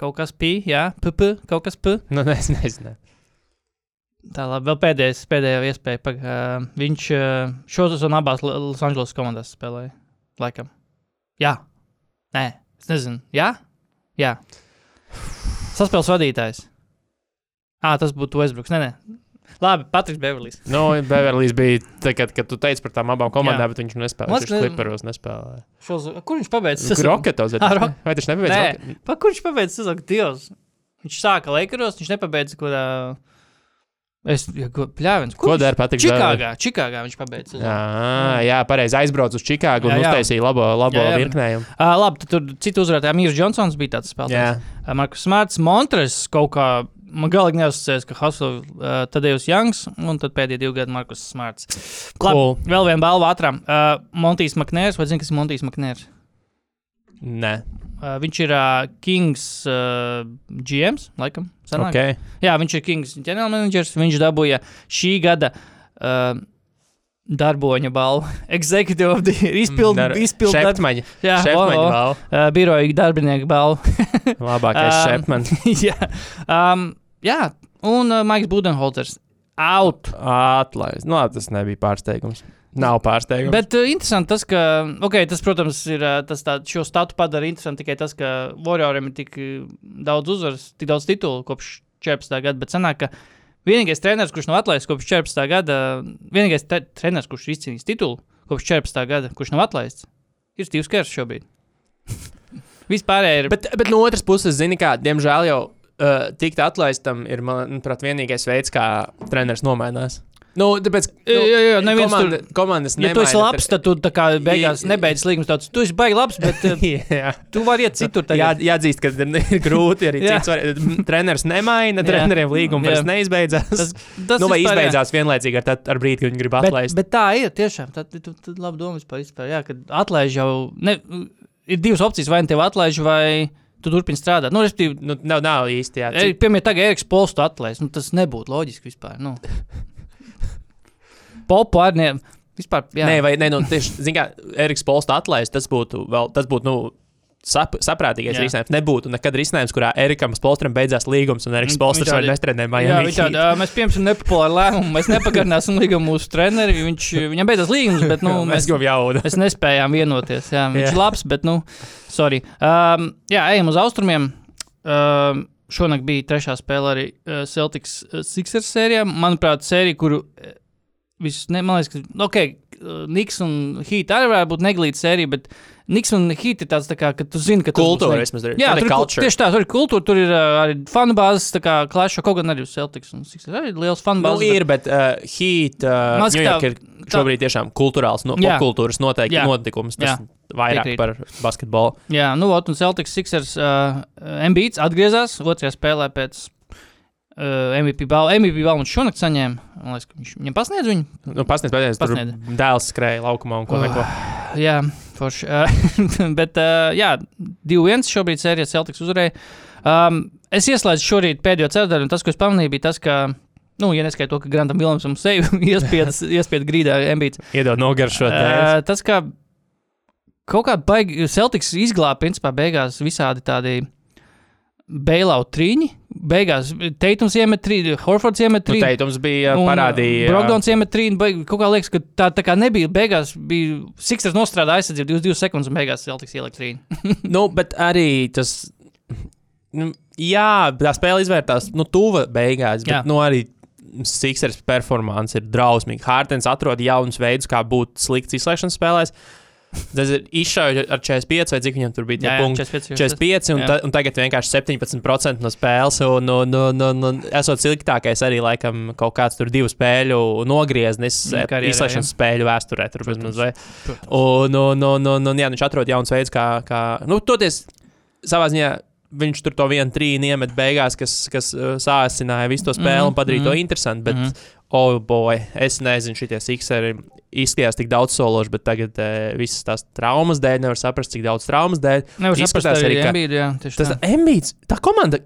kaut kas pī, jā, pp, kaut kas p. Nu, es nezinu. Tā labi, vēl pēdējais, pēdējā iespēja. Pag, uh, viņš uh, šo sezonu abās L- Losandželosas komandās spēlēja. Laikam. Jā. Nē, es nezinu. Jā? Jā. Saspēles vadītājs. Ah, tas būtu Westbrooks. Nē, nē. Labi, Patriks Beverlijs. Nu, Beverlijs bija, tā, kad, kad tu teici par tām abām komandām, Jā. bet viņš nespēlēja. Viņš liekas, kliperos nespēlēja. Šos, kur viņš pabeidza? Kur Roketos? Ah, Ro- Vai viņš nepabeidz? Nē, pa, kur viņš pabeidza sezonu? Dievs. Viņš sāka Lakeros, viņš nepabeidza kaut kādā. Es pļāvins. Ko dara Patriks Čikāgā, Čikāgā viņš pabeidza. sezonu. Jā, jā pareizi aizbraucu uz Čikāgu un Jā, jā. uztaisīja labo, labo Jā, jā. virknējumu. Uh, labi, tad tur citu uzvarētāju Mīrs Džonsons bija tāds spēlētājs. Uh, Markus Smarts, Montres kaut kā. Man galīgi neuzticējās, ka Haslovs, uh, Tadejs Janks un tad pēdējie divi gadi Markus Smarts. Cool. Labi, vēl viena balva ātrām. Uh, Montijs Maknērs, vai zini, kas ir Montijs Maknērs? nē, Uh, viņš ir uh, Kings uh, GMs, laikam. Sanāk? ok. Jā, viņš ir Kings ģenerālmenedžers. Viņš dabūja šī gada uh, darboņa balvu. Executive of the Year. Izpildu, izpildu darbu. Jā, o, balva. uh, biroja darbinieku balvu. Labākais Um, Šeptmaņs. jā. Um, jā, un uh, Maiks Budenholzers. Out. Atlaist. Nu, labi, tas nebija pārsteigums. Nav pārsteigums. Bet uh, interesanti tas, ka, ok, tas, protams, ir uh, tas tā, šo statu padara interesanti tikai tas, ka Warrioriem ir tik uh, daudz uzvaras, tik daudz titulu kopš 14. gada, bet sanāk, ka vienīgais treneris, kurš nav atlaists kopš 14. gada, vienīgais treneris, kurš izcīnījis titulu kopš 14. gada, kurš nav atlaists, ir Steve's Kers šobrīd. Vispārējais ir. Bet, bet no otras puses, zini, kā, diemžēl jau uh, tikt atlaistam ir, manuprāt, vienīgais veids, kā treneris nomainās. Nu, tāpēc, nu, Jā, jā, jā, neviens komanda, tur- komandas Ja tu esi nemaina, labs, tad tu tā kā beigās Jā. nebeidz līgumus. Tāds, tu esi baigi labs, bet uh, jā. tu vari iet citur. Jā, Tagad. jāatzīst, ka ir grūti arī Jā. cits. Var, treneris nemaina, Jā. treneriem līguma Jā. vairs neizbeidzās. Tas, tas nu, vai jā. izbeidzās vienlaicīgi ar, tad- ar brīdi, kad viņi grib Bet, atlaist. bet tā ir tiešām. Tad tu, tu labi domā par vispār. Jā, kad atlaiž jau. Ne, ir divas opcijas, vai nu tevi atlaiž, vai tu turpini strādāt. Nu, respektīvi, Nu, nav, nav īsti jā. e, piemēram, tagad Eriks Polstu atlaist. Nu, tas nebūtu loģiski vispār. Nu. Popu arī ne. Vispār, jā. Nē, vai nē, nu, tieši, zin kā, Eriks Polsta atlaist, tas būtu vēl, tas būtu, nu, sap, saprātīgais Jā. risinājums. Nebūtu nekad risinājums, kurā Erikam Polstram beidzās līgums un Eriks Viņš- Polstrs viņš vairs Jā, Miami. viņš tāda, mēs pieņemsim nepopulāru lēmumu. Mēs nepagarināsim līgumu mūsu treneri. Viņš, viņam beidzās līgums, bet nu, mēs mēs, jaudu. mēs nespējām vienoties. Jā, viņš Jā. labs, bet, nu, sorry. Um, jā, ejam uz austrumiem. Um, šonakt bija trešā spēle arī Celtics Sixers sērijā. Manuprāt, sērija, kuru viss, ne, man liekas, ka, ok, uh, Niks un Heat arī varētu būt neglīta sērija, bet Niks un Heat ir tāds, tā kā, ka tu zini, ka Kultūra vismaz ir. Jā, tur ir, tieši tā, tur ir kultūra, tur ir arī fanu bāzes, tā kā klāša kaut gan arī uz Celtics un Sixers. Arī liels fanu Nu, bāzes. ir, bet uh, Heat, uh, tā- ir šobrīd tiešām kultūrāls, no, popkultūras noteikti Jā. notikums. Tas Jā. vairāk Piekrītu. par basketbolu. Jā, nu, ot, un Celtics Sixers uh, MBīts atgriezās otrajā spēlē pēc uh, MVP balvu. MVP balvu viņš šonakt saņēma. Man liekas, ka viņš viņam pasniedz viņu. Nu, Pasniedz, pasniedz, Pasniedz. dēls skrēja laukumā un ko Oh. neko. Jā, forši. Uh, bet, uh, jā, 2-1 šobrīd sērijā Celtics uzvarēja. Um, es ieslēdzu šorīt pēdējo ceturdaļu, un tas, ko es pamanīju, bija tas, ka, nu, ja neskaidro to, ka Grantam Vilmsam seju iespieda grīdā MBīts. Iedod nogaršot. Uh, tas, kā kaut kādā baigi, Celtics izglāba, principā, beigās visādi tādi bailout trīņi. Beigās Teitums iemet trīni, Horfords iemet Nu, trīni. teitums bija un parādīja. Brogdons iemet trīni. Kaut kā liekas, ka tā, tā kā nebija. Beigās bija Sixers nostrādāja aizsardzību 22 sekundes, un beigās Celtics ielikt trīni. Nu, bet arī tas. Nu, jā, tā spēle izvērtās nu, tuva beigās, bet Jā. nu, arī Sixers performance ir drausmīga. Hārtens atrod jaunus veidus, kā būt slikts izslēgšanas spēlēs. Tas ir izšauja ar 45, vai cik viņam tur bija Jā, jā, punkti. 45, 45, un, jā. ta, un tagad vienkārši 17% no spēles. Un, un, un, un, un esot sliktākais arī laikam kaut kāds tur divu spēļu nogrieznis Mm, karjerā, izslēgšanas spēļu vēsturē. Tur, Protams. vismaz, vai? Un, un, un, un, un jā, viņš atrod jauns veids, kā, kā nu, toties savā ziņā. Viņš tur to vienu trīni iemet beigās, kas, kas uh, sāsināja visu to spēli Mhm, un padarīja to mhm. interesantu. Bet, Mhm. oh, boy, es nezinu, šitie sikseri izskatījās tik daudz sološi, bet tagad uh, visas tās traumas dēļ nevar saprast, cik daudz traumas dēļ. Nevar saprast Izskatās arī arī, ka- Embiid, jā, Tas tā. Embīts, tā komanda.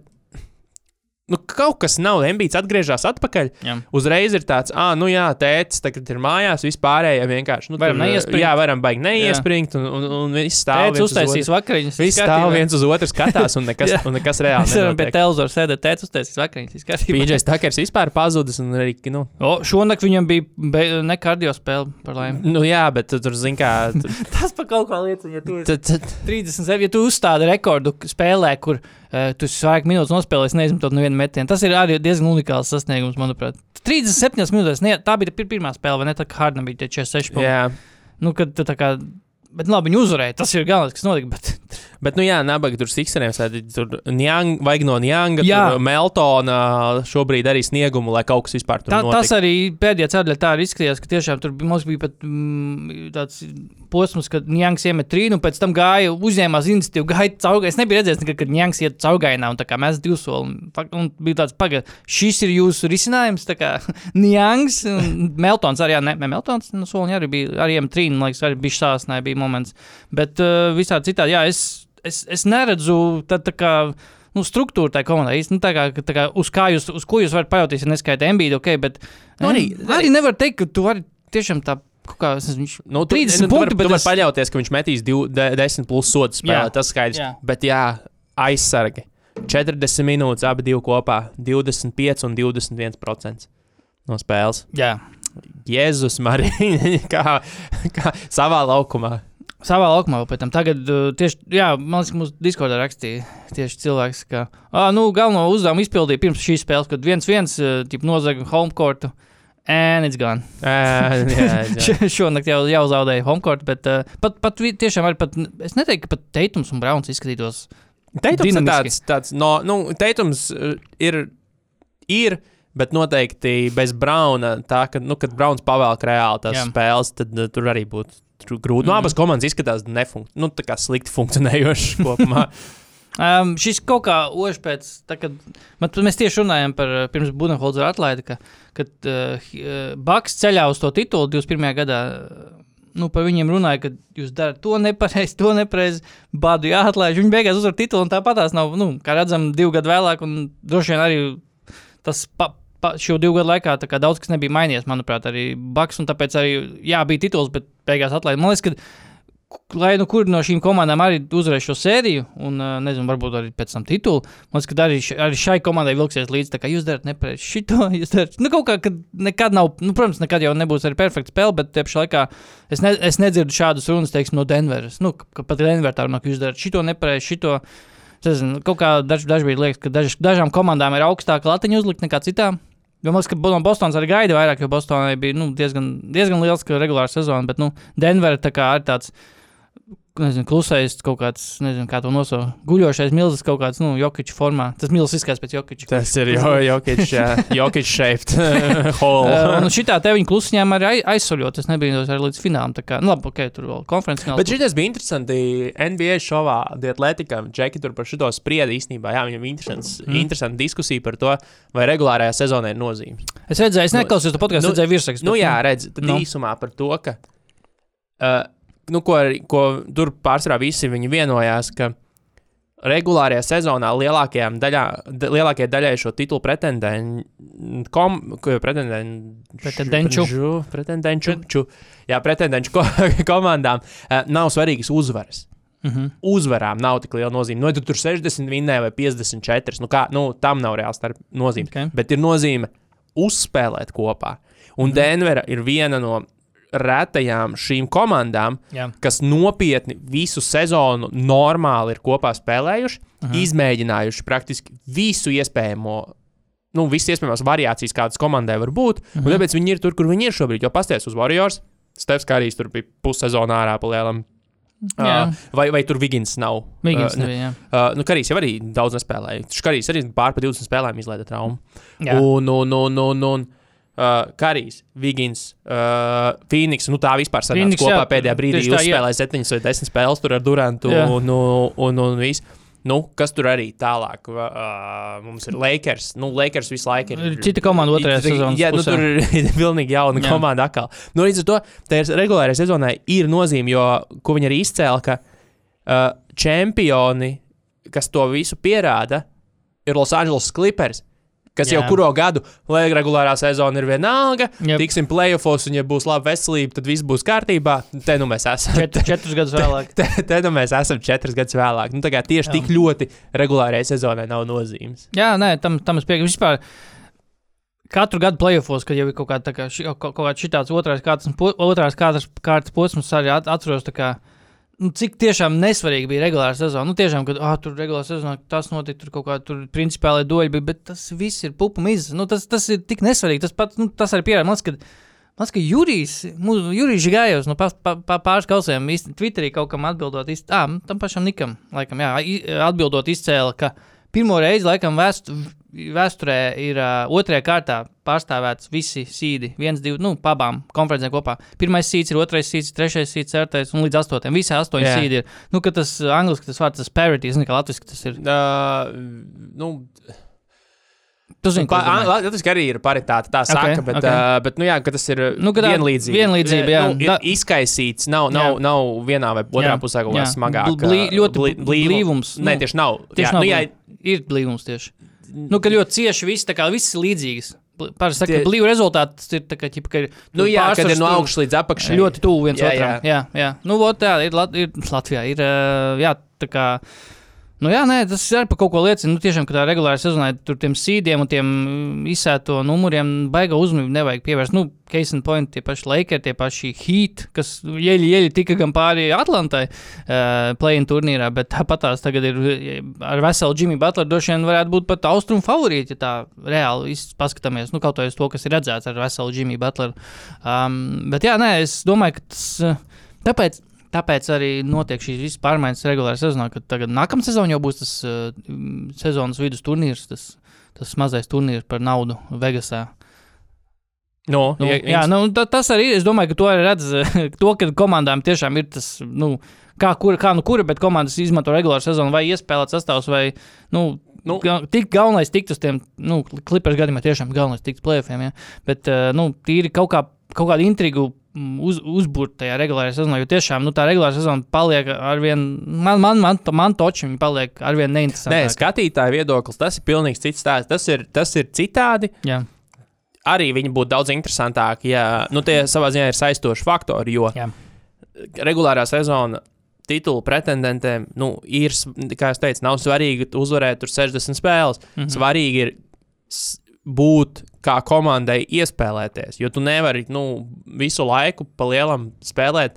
Nu, kaut kas nav. Embīts atgriežas atpakaļ. Jā. Uzreiz ir tāds, ah, nu jā, tētis tagad ir mājās, vispārējie vienkārši. Nu, Varam tur, neiespringt. Jā, varam baigi neiespringt, un, un, un viss stāv. Uz uztaisīs vakariņas. Viss stāv viens uz otru, skatās, un nekas, un nekas reāli Mēs varam pie televizora sēdēt, tēvs uztaisīs vakariņas. PJs Takers vispār pazudis, un arī, nu, O, šonakt viņam bija be, ne kardio spēle par laimi. nu jā, bet tu tur, zin kā, Tas par kaut kā liecina, ja tu esi tu- tu- 37, ja tu uzstādi rekordu spēlē, kur tu esi vairāk minūtes nospēlējis, neizmantot nevienu metienu. Tas ir arī diezgan unikāls sasniegums, manuprāt. 37 minūtes, ne, tā bija pir pirmā spēle, vai ne? Tā kā Hardam bija tie 46 punkti. Jā. Nu, kad tu tā kā, bet labi, viņi uzvarēja. Tas ir galvenais, kas notika. Bet, Bet, nu, jā, nabaga tur sikseriem sēdi. Tur Njang, vajag no Njanga, Jā. tur Meltona šobrīd arī sniegumu, lai kaut kas vispār tur tā, notiktu. tas arī pēdējā ceturtajā tā arī izskatījās, ka tiešām tur mums bija pat mm, tāds posms, kad Njāns iemet trīnu, pēc tam gāja, uzņēmās iniciatīvu, gāja caurgājā. Es nebiju redzējis, nekad, kad Njāns iet caurgājā, un tā kā mēs divi soli. Un, un bija tāds, pagaidi, šis ir jūsu risinājums. Tā kā Njāns un Meltons arī, jā, ne, Meltons, nu, soliņā arī bija, arī iemet trīnu, man liekas, arī bija sāsnē, bija moments. Bet uh, visādi citādi, jā, es, es, es neredzu tā, tā kā. Nu, struktūra tai komandai īstenībā, nu, tā kā, tā kā uz, kā jūs, uz ko jūs varat pajautīt, ja neskaitāt MBD, ok, bet Nu, arī- arī, nevar teikt, ka tu vari tiešām tā, kā, es viņš Nu, tu, 30 nu, tu punkti, bet tu vari es- paļauties, ka viņš metīs div, de, 10 plus sodu spēlē. Jā. Tas skaidrs. Jā. Bet, jā, aizsargi. 40 minūtes, abi divi kopā - 25 un 21% no spēles. Jā. Jēzus, Marija, kā, kā savā laukumā. Savā laukumā vēl pēc tam. Tagad, uh, tieši, jā, man liekas, mums Discordā rakstīja tieši cilvēks, ka, ah, nu, galveno uzdevumu izpildīja pirms šīs spēles, kad viens viens, uh, nozaga homecourtu, and it's gone. Jā, jā. Š- Šonakt jau, jau zaudēja homecourt, bet uh, pat, pat tiešām arī, pat, es neteiktu, ka pat Teitums un Brauns izskatītos. Teitums ir Dinamiski. tāds, tāds no, nu, teitums uh, ir, ir, bet noteikti bez Brauna, tā, ka, nu, kad Brauns pavēlk reāli tās Jā. spēles, tad uh, tur arī būtu tru- grūti. Nu, Mhm. abas komandas izskatās nefunk, nu, slikti funkcionējošas kopumā. Um, šis kaut kā ožs pēc, tā, kad man, mēs tieši runājām par uh, pirms Budenholzera atlaidi, ka, kad uh, Baks ceļā uz to titulu 21. gadā. Nu, par viņiem runāja, ka jūs darat to nepareizi, to nepareizi. Bādu jāatlaiž. Viņi beigās uzvar titulu, un tāpat tās nav. Nu, kā redzam, divu gadu vēlāk, un droši vien arī tas pa, šo divu gadu laikā daudz kas nebija mainījies. Manuprāt, arī Baks, tāpēc arī jā, bija tituls, bet beigās atlaid. Man liekas, ka lai nu kur no šīm komandām arī uzvarēs šo sēriju, un nezinu, varbūt arī pēc tam titulu. Man liekas, ka arī, arī šai komandai vilksies līdzi. Tā kā jūs darat nepareizi šito, jūs darat. Nu, kaut kā, kad nekad nav, nu, protams, nekad jau nebūs arī perfekta spēle, bet tie pašā laikā es, ne, es nedzirdu šādas runas, teiksim, no Denveras. Nu, ka pat Denverā tā runā, ka jūs darat šito nepareizi, šito. Es Nezinu, kaut kā daž, dažkārt liekas, ka daž, dažām komandām ir augstāka latiņa uzlikt nekā citām. Jo man liekas, ka no Bostonas arī gaida vairāk, jo Bostonai bija nu, diezgan, diezgan liels regulārs sezona, bet nu, Denvera tā kā ir tāds nezinu, klusais kaut kāds, nezinu, kā to nosaukt. Guļošais milzis kaut kāds, nu, jokiča formā. Tas milzis izskatās pēc jokiča. Tas ir jo, Jokic, jā, Jokic shaped hole. Uh, un šitā te viņa klusiņām arī ai- aizsoļot. Tas nebija arī līdz finālam. Tā kā, nu, labi, ok, tur vēl konferences fināls. Bet šis bija interesanti. NBA šovā Dietlētikā Džeki tur par šo sprieda īstenībā. Jā, viņam interesants, Mm. interesanta diskusija par to, vai regulārajā sezonā ir nozīme. Es redzēju, es Nu, neklausījos to podkāstu, nu, es redzēju virsrakstu. Nu, bet, jā, redz, tad Nu. nu. īsumā par to, ka. Uh, nu, ko, ko tur pārsvarā visi viņi vienojās, ka regulārajā sezonā lielākajām daļā, da, lielākajai daļai šo titulu pretendentu, kom, ko- pretendentu, pretendenču, ču, jā, pretendenču ko, komandām uh, nav svarīgas uzvaras. Uh -huh. Uzvarām nav tik liela nozīme. Nu, ja tu tur 60 vinnēji vai 54, nu, kā, nu tam nav reāls nozīme. Okay. Bet ir nozīme uzspēlēt kopā. Un mm. Denvera ir viena no retajām šīm komandām, Jā. kas nopietni visu sezonu normāli ir kopā spēlējuši, -huh. izmēģinājuši praktiski visu iespējamo. Nu, visas iespējamās variācijas, kādas komandai var būt. Un tāpēc viņi ir tur, kur viņi ir šobrīd. Jo pasties uz Warriors, Stefs Kārijs tur bija pussezonā ārā pa lielam. Uh, vai, vai tur Vigins nav? Mīgins Uh, ne- nebija, jā. Uh, nu, Karīs jau arī daudz nespēlēja. Škarīs arī pār pa 20 spēlēm izlaida traumu. Jā. Un, un, un, un, un uh, Karīs, Vigins, uh, Phoenix, nu tā vispār sanāca Phoenix, kopā jā, pēdējā brīdī. tā, jā. Uzspēlēja 7 vai 10 spēles tur ar Durantu Jā. un, un, un, un visu. Nu, kas tur arī tālāk? Uh, mums ir Lakers. Nu, Lakers visu laiku ir. Cita komanda otrajā sezonas Jā, nu, pusē. tur ir pilnīgi jauna Jā. komanda atkal. Nu, līdz ar to tai ir regulārai sezonai ir nozīme, jo, ko viņi arī izcēla, ka uh, čempioni, kas to visu pierāda, ir Los Angeles Clippers. Kas Jā. jau kuru gadu, lai regulārā sezona ir vienalga, yep. tiksim playoffs, un ja būs laba veselība, tad viss būs kārtībā. Te nu mēs esam. Čet, četrus gadus vēlāk. Te, te nu mēs esam četras gadus vēlāk. Nu, tā kā tieši Jā. tik ļoti regulārajai sezonai nav nozīmes. Jā, nē, tam, tam es piekrītu. Vispār katru gadu playoffs, kad jau ir kaut kāda tā kā, kaut, kaut kāds šitāds otrais kārtas, otrās kārtas, kārtas posms, arī at, atceros, tā kā, nu, cik tiešām nesvarīgi bija regulāra sezona. Nu, tiešām, kad ah, tur regulārā sezonā tas notika, tur kaut kāda tur principiāli doļa bija, bet tas viss ir pupu mizas. Nu, tas, tas ir tik nesvarīgi. Tas, pat, nu, tas arī pierāda. Man liekas, ka Jurijs, mū- Jurijs Gājos no pa, pa, pa, pāris kausiem Twitterī kaut kam atbildot, iz, à, tam pašam Nikam, laikam, jā, atbildot izcēla, ka pirmo reizi, laikam, vēst, vēsturē ir uh, otrajā kārtā pārstāvēts visi sīdi, viens, divi, nu, pabām konferencēm kopā. Pirmais sīds ir otrais sīds, trešais sīds, ceturtais un līdz astotajam. Visi astoņi Jā. sīdi ir. Nu, ka tas angliski tas vārds, tas parity, es nezinu, kā latviski tas ir. Uh, nu, Tu zini, domāju. Latvijas arī ir paritāte, tā saka, Ok, bet, ok. uh, bet nu, jā, ka tas ir Nu, ka vienlīdzība. vienlīdzība, jā. Nu, Da- izkaisīts, nav, nav, Jā. nav vienā vai otrā Jā, pusē kaut smagāks. Bl- blī- ļoti blīvums, Nē, nu, tieši nav. Tieši jā, nav nu, jā, blī- ir blīvums tieši. Nu, ka ļoti cieši viss, kā viss ir līdzīgs. Parasti saka, ka blīvu rezultāts ir tā kā, ķipa, ka nu, jā kad ir no augšas līdz apakšai. Ļoti tuvu viens Jā, otram. Jā, jā. Nu, vot, tā ir, Lat ir Latvijā. Ir, jā, tā kā. Nu, jā, nē, tas arī par kaut ko liecina. Nu, tiešām, ka tā regulāri sezonā tur tiem sīdiem un tiem mm, izsēto numuriem baiga uzmanību nevajag pievērst. Nu, case in point, tie paši Lakers, tie paši Heat, kas jeļi, jeļi tika gan pāri Atlantai uh, play-in turnīrā, bet tāpat tās tagad ir eh, ar veselu Jimmy Butler droši vien varētu būt pat austrumu favorīti, ja tā reāli paskatāmies. Nu, kaut kā uz to, kas ir redzēts ar veselu Jimmy Butler. Um, bet jā, nē, es domāju, ka tas. eh, Tāpēc, tāpēc arī notiek šīs visas pārmaiņas regulārā sezonā, kad tagad nākamā sezona jau būs tas uh, sezonas vidus turnīrs, tas, tas mazais turnīrs par naudu Vegasā. Nu, Nu, ja- jā, nu, ta, tas arī ir. Es domāju, ka to arī redz, to, ka komandām tiešām ir tas, nu, kā, kur, kā nu kura, bet komandas izmanto regulāru sezonu vai iespēlēt sastāvus, vai, nu, Nu. tik galvenais tikt uz tiem, nu, klipers gadījumā tiešām galvenais tikt plēfiem, ja? bet, uh, nu, tīri kaut, kā, kaut kādu intrigu uz, uzbūrt tajā regulārajā sezonā, jo tiešām, nu, tā regulārā sezona paliek arvien, man, man, man, man toči, viņi paliek arvien Nē, neinteresantāki. skatītāja viedoklis, tas ir pilnīgi cits stāsts. Tas ir, tas ir citādi. Jā, Arī viņi būtu daudz interesantāki, ja nu, tie savā ziņā ir saistoši faktori. Jo Jā. regulārā sezona titulu pretendentiem nu, ir, kā jau teicu, nav svarīgi uzvarēt tur 60 spēles. Mm. -hmm. Svarīgi ir būt kā komandai iespēlēties, jo tu nevari nu, visu laiku pa lielam spēlēt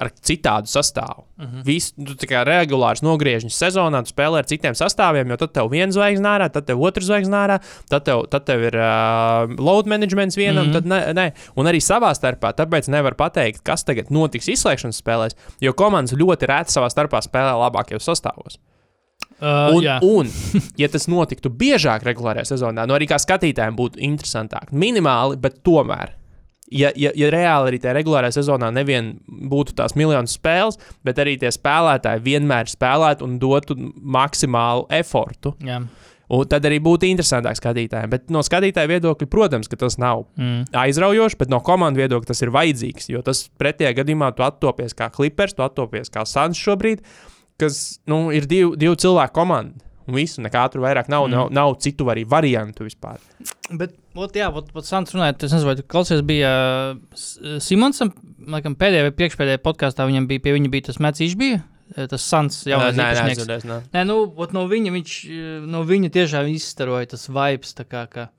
ar citādu sastāvu. Mm Mhm. -hmm. Visu, tu tā kā regulārs nogriežņš sezonā, tu spēlē ar citiem sastāviem, jo tad tev viens zvaigznes nārā, tad tev otrs zvaigznes nārā, tad tev, tad tev ir uh, load managements vienam, mm Mhm. -hmm. tad ne, ne. Un arī savā starpā, tāpēc nevar pateikt, kas tagad notiks izslēgšanas spēlēs, jo komandas ļoti reti savā starpā spēlē labākajos sastāvos. Uh, Un, jā. un, ja tas notiktu biežāk regulārajā sezonā, nu arī kā skatītājiem būtu interesantāk. Minimāli, bet tomēr. Ja, ja, ja reāli arī tajā regulārajā sezonā nevien būtu tās miljonus spēles, bet arī tie spēlētāji vienmēr spēlētu un dotu maksimālu efortu, jā. un tad arī būtu interesantāk skatītājiem. Bet no skatītāja viedokļa, protams, ka tas nav Mm. aizraujoši, bet no komandas viedokļa tas ir vajadzīgs. Jo tas pretējā gadījumā tu attopies kā klipers, tu attopies kā sans šobrīd, kas nu, ir divu, divu cilvēku komanda. Un visu, nekā tur vairāk nav, mm. nav, nav citu arī variantu vispār. Bet, ot, jā, ot, Sants runājot, es nezinu, vai tu klausies, bija uh, Simonsam, laikam, pēdējā vai priekšpēdējā podkāstā viņam bija, pie viņa bija tas Mēcis bija, eh, tas Sants, Jā, jaunais nē, nē, nu, ot, no viņa viņš, eh, no viņa tiešām izstaroja tas vibes, tā kā, ka,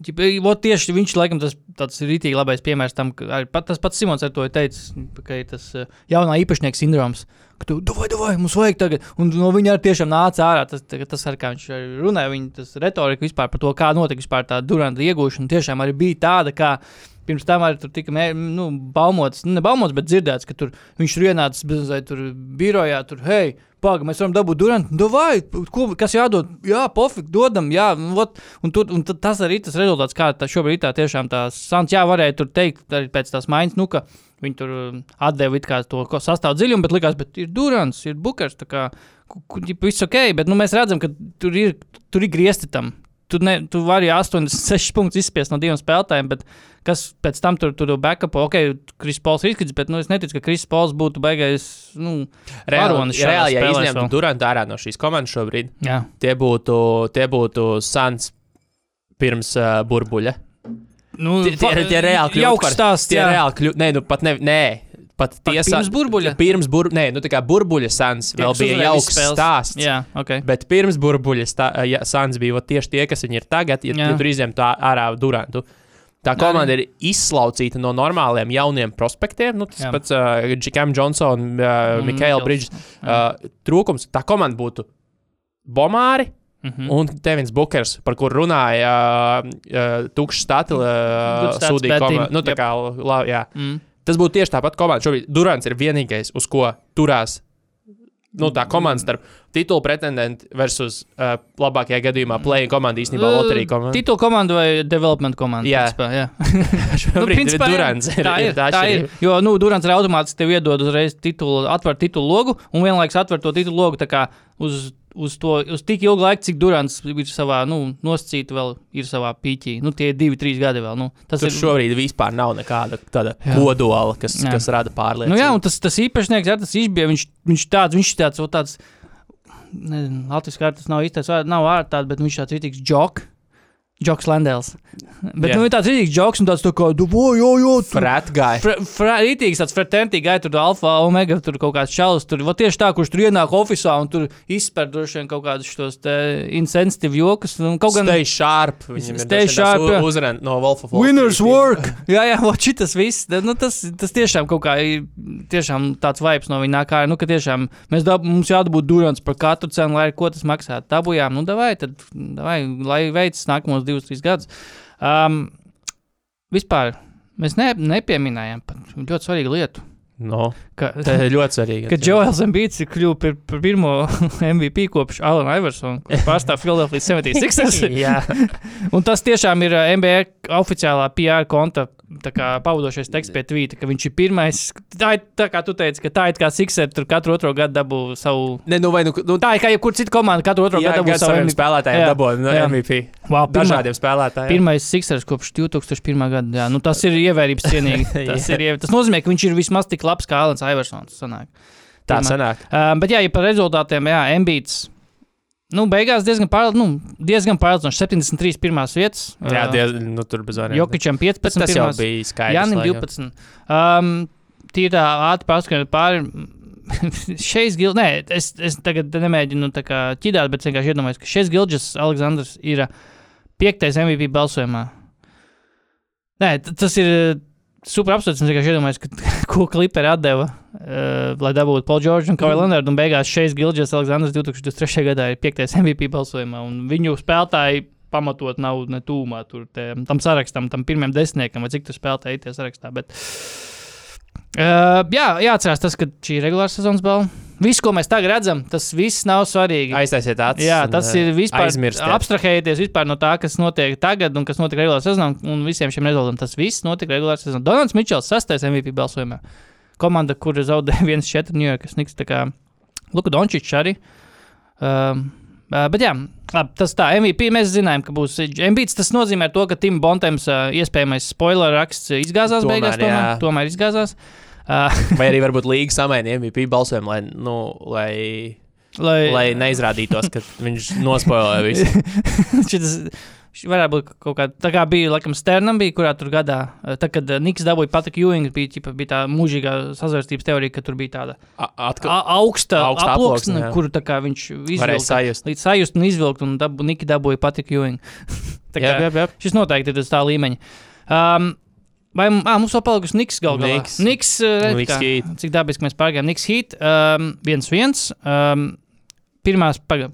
Ķipa, ot, tieši viņš, laikam, tas tāds rītīgi labais piemērs tam, ka pat, tas pats Simons ar to ir teicis, ka ir tas eh, jaunā īpašnieka sindroms, ka tu, vai, vai, mums vajag tagad, un no viņa arī tiešām nāca ārā, tas, tas ar kā viņš runāja, viņa retorika vispār par to, kā notika vispār tā Duranta iegūšana, tiešām arī bija tāda, kā pirms tam arī tur tika nu, baumots, nu, ne baumots, bet dzirdēts, ka tur viņš tur ienācis bezmazliet tur birojā, tur, hei, Pagaidām, mēs varam dabūt durantu. Nu, vai, ko, kas jādod? Jā, pofīgi, dodam, jā. Ot, un, tur, un tas arī tas rezultāts, kā tā šobrīd ir tā tiešām tā sants, jā, varēja tur teikt arī pēc tās maiņas, nu, ka viņi tur um, atdeva to sastāvu dziļumu, bet likās, bet ir durants, ir bukers, viss ok, bet, nu, mēs redzam, ka tur ir, tur ir griesti tam. Tu, ne, tu vari 86 punktus izspiest no diviem spēlētājiem, bet kas pēc tam tur tur backup, ok, Kris Pols ir izkrits, bet nu, es neticu, ka Kris Pols būtu beigais, nu, Reāli, reāli ja izņemtu. Durantu ārā no šīs komandas šobrīd, jā. tie būtu, tie būtu Sans pirms uh, burbuļa. Nu, Tie, tie, tie reāli kļūst jauks par- stāsts, Tie jā. reāli kļūst, nē, nu pat ne, nē. Pat tiesa, pirms burbuļa? Pirms bur, nē, nu tā kā burbuļa sans vēl kas bija jauks spēles. stāsts. Jā, ok. Bet pirms burbuļa stā, ja, sans bija tieši tie, kas viņi ir tagad, ja, Jā. ja tur izņemtu ā- ārā Durantu. Tā komanda ir izslaucīta no normāliem jauniem prospektiem. Nu, tas Jā. Jā. pats uh, Džekam Johnsons, uh, Mikaela Mikls. Bridges. Uh, trūkums tā komanda būtu Bomāri. Mhm. Un Devins Bukers, par kuru runāja uh, uh, Tukšs Statila uh, komanda. team. Nu, kā, la, jā. Mm. Tas būtu tieši tāpat komanda. Šobrīd Durants ir vienīgais, uz ko turās. Nu, tā komanda starp titulu pretendentu versus uh, labākajā gadījumā play komanda īstenībā loterija komanda. Titula komanda vai development komanda? Jā. principā, jā. Šobrīd principā. Durants ir, tā ir. tā Tā ir. atšķirība. Jo, nu, Durants ir automātiski tev iedod uzreiz titulu, atver titulu logu, un vienlaikus atver to titulu logu uz, uz, to, uz tik ilgu laiku, cik Durants ir savā, nu, nosacīta vēl ir savā pīķī. Nu, tie ir divi, trīs gadi vēl. Nu, tas Tur ir šobrīd vispār nav nekāda tāda Jā. kodola, kas, Jā. kas rada pārliecību. Nu, jā, un tas, tas īpašnieks, jā, tas izbija, viņš, viņš tāds, viņš tāds, o, tāds, nezinu, Latvijas kārtas nav īstais, nav vārds tāds, bet viņš tāds rītīgs joks. Joks Landēls. Bet Jā. nu, ir tāds rītīgs joks un tāds tā kā, o, jo, jo, tur. Fra, rītīgs tāds fraternity gāja tur alfa, omega, tur kaut kāds čalis, tur va, tieši tā, kurš tur ienāk oficiālā un tur izspēr droši vien kaut kādus šos insensitīvus jokus. un Kaut gan Stay sharp. Stay sharp, jā. uzrunāt no Wolf of Wall Winners work! jā, jā, vat šitas viss. Nu, tas, tas tiešām kaut kā tiešām tāds vibes no viņa nāk ārā. Nu, ka tiešām mēs dab, mums jādabūt durants par katru cenu, lai ko tas maksātu. Dabūjām, nu, davai, tad, davai, lai veids nākamos divus, trīs gadus. Um, vispār mēs ne, nepieminējām ļoti svarīgu lietu. No, Ka, tā ir ļoti svarīgi. Kad JoelsEmbīts ir kļuvis par, par pirmo MVP kopš Alana Iversona, kurš pārstāv Philadelphia 76ers. Jā, Un tas tiešām ir NBA oficiālā PR konta kā pavadošais teksts pie tvīta, ka viņš ir pirmais. Tā ir tā kā tu teici, ka tā ir kā Sixer, tur katru otro gadu dabū savu. ne, nu vai nu, nu Tā ir kā jebkura cita komanda, katru otro jā, gadu dabū savu MVP. spēlētājiem Jā, dabūja no jā. MVP. Wow, pirmā, Dažādiem spēlētājiem. pirmais Sixers kopš 2001. gada. Jā, nu tas ir ievērības cienīgi. Tas, ir, tas nozīmē, ka viņš ir vismaz tik labs kā Alans Iversons. sanāk. Tā sanāk. Um, bet, jā, ja par rezultātiem, jā, Embīts. Nu, beigās diezgan, pār, nu, diezgan pārliecinoši. 73 pirmās vietas. Jā, uh, diez, nu, tur bez variantiem. Jokičam Bet 15. tas jau pirmās. bija skaidrs. Jānim laikam. 12. Um, Tīri tā ātri paskatīt pāri. Šeit gilds, nē, es, es tagad nemēģinu tā kā ķidāt, bet vienkārši iedomājos, ka šeit gilds Aleksandrs ir piektais MVP balsojumā. Nē, tas ir super apsveicams. Es vienkārši iedomājos, ko kliperi atdeva, uh, lai dabūtu Paul George un Kawhi Mm. Leonard. Un beigās šeit gilds Aleksandrs 2023. gadā ir piektais MVP balsojumā. Viņu spēlētāji pamatot nav ne tūmā tur, te, tam sarakstam, tam pirmajam desmitniekam, vai cik tur spēlētāji ir sarakstā. Bet, uh, jā, jāatcerās tas, ka šī ir regulāra sezonas balva. Viss, ko mēs tagad redzam, tas viss nav svarīgi. Aiztaisiet acis. Jā, tas ā, ir vispār. aizmirstiet. Abstrahējieties vispār no tā, kas notiek tagad un kas notika regulārā sezonā, un visiem šiem rezultātiem. Tas viss notika regulārā sezonā. Donalds Mičels, sastais MVP balsojumā. Komanda, kur zaudēja 1-4 New York, Snigs, tā kā Luka Dončičs arī. Um, Uh, bet, jā, labi, tas tā, MVP mēs zinājām, ka būs MVP. Tas nozīmē to, ka Tim Bontems uh, iespējamais spoiler raksts izgāzās Tomēr, beigās. Tomēr, jā. tomēr izgāzās. Uh, Vai arī varbūt līga samaina MVP balsojumu, lai, nu, lai, lai, lai neizrādītos, ka viņš nospoilēja visu. Varētu būt kaut kāda. Tā kā bija, laikam, Sternam, bija, kurā tur gadā, eh, tad, kad eh, Niks dabūja Patriku Ewingu, bija, ķipa, bija tā mūžīgā sazvērstības teorija, ka tur bija tāda A- Atkal a- augsta, Augsta aploksne, kuru viņš izvilka. sajust. Līdz sajust un izvilkt, un dabu, Niki dabūja Patriku Ewingu. Tā Jā, jā, jā. Šis noteikti ir uz tā līmeņa. Um, Vai ā, mums vēl palikusi Niks galā? Niks. Niks, uh, Niks Heat. cik dabiski mēs pārgājām. Niks Heat, um, 1-1. Um, pirmā,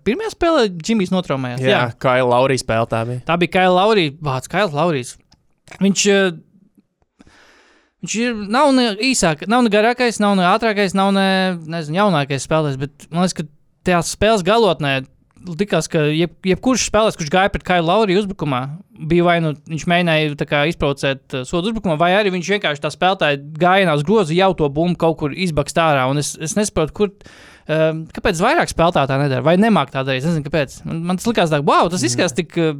pirmā spēlē Džimijs notraumējās. Jā, kā jau Laurija spēlē tā bija. Tā bija Kaila Laurija. Vārds Kails Laurijs. Viņš, viņš ir, nav ne īsākais, nav ne garākais, nav ne ātrākais, nav ne nezinu, jaunākais spēlētājs. Bet man liekas, ka tajā spēles galotnē likās, ka jeb, jebkurš spēlētājs, kurš gāja pret Kailu Lauriju uzbrukumā, bija vai nu viņš mēģināja kā izprovocēt uh, sodu uzbrukumā, vai arī viņš vienkārši tā spēlētāja gājienā uz grozu jau to bumbu kaut kur izbakst ārā. Un es, es nesaprotu, kur. Um, kāpēc vairāk spēlētāji tā nedara? Vai nemāk tā darīt? Es nezinu, kāpēc. Man, man tas likās, tā, wow, tas izskatās tik uh,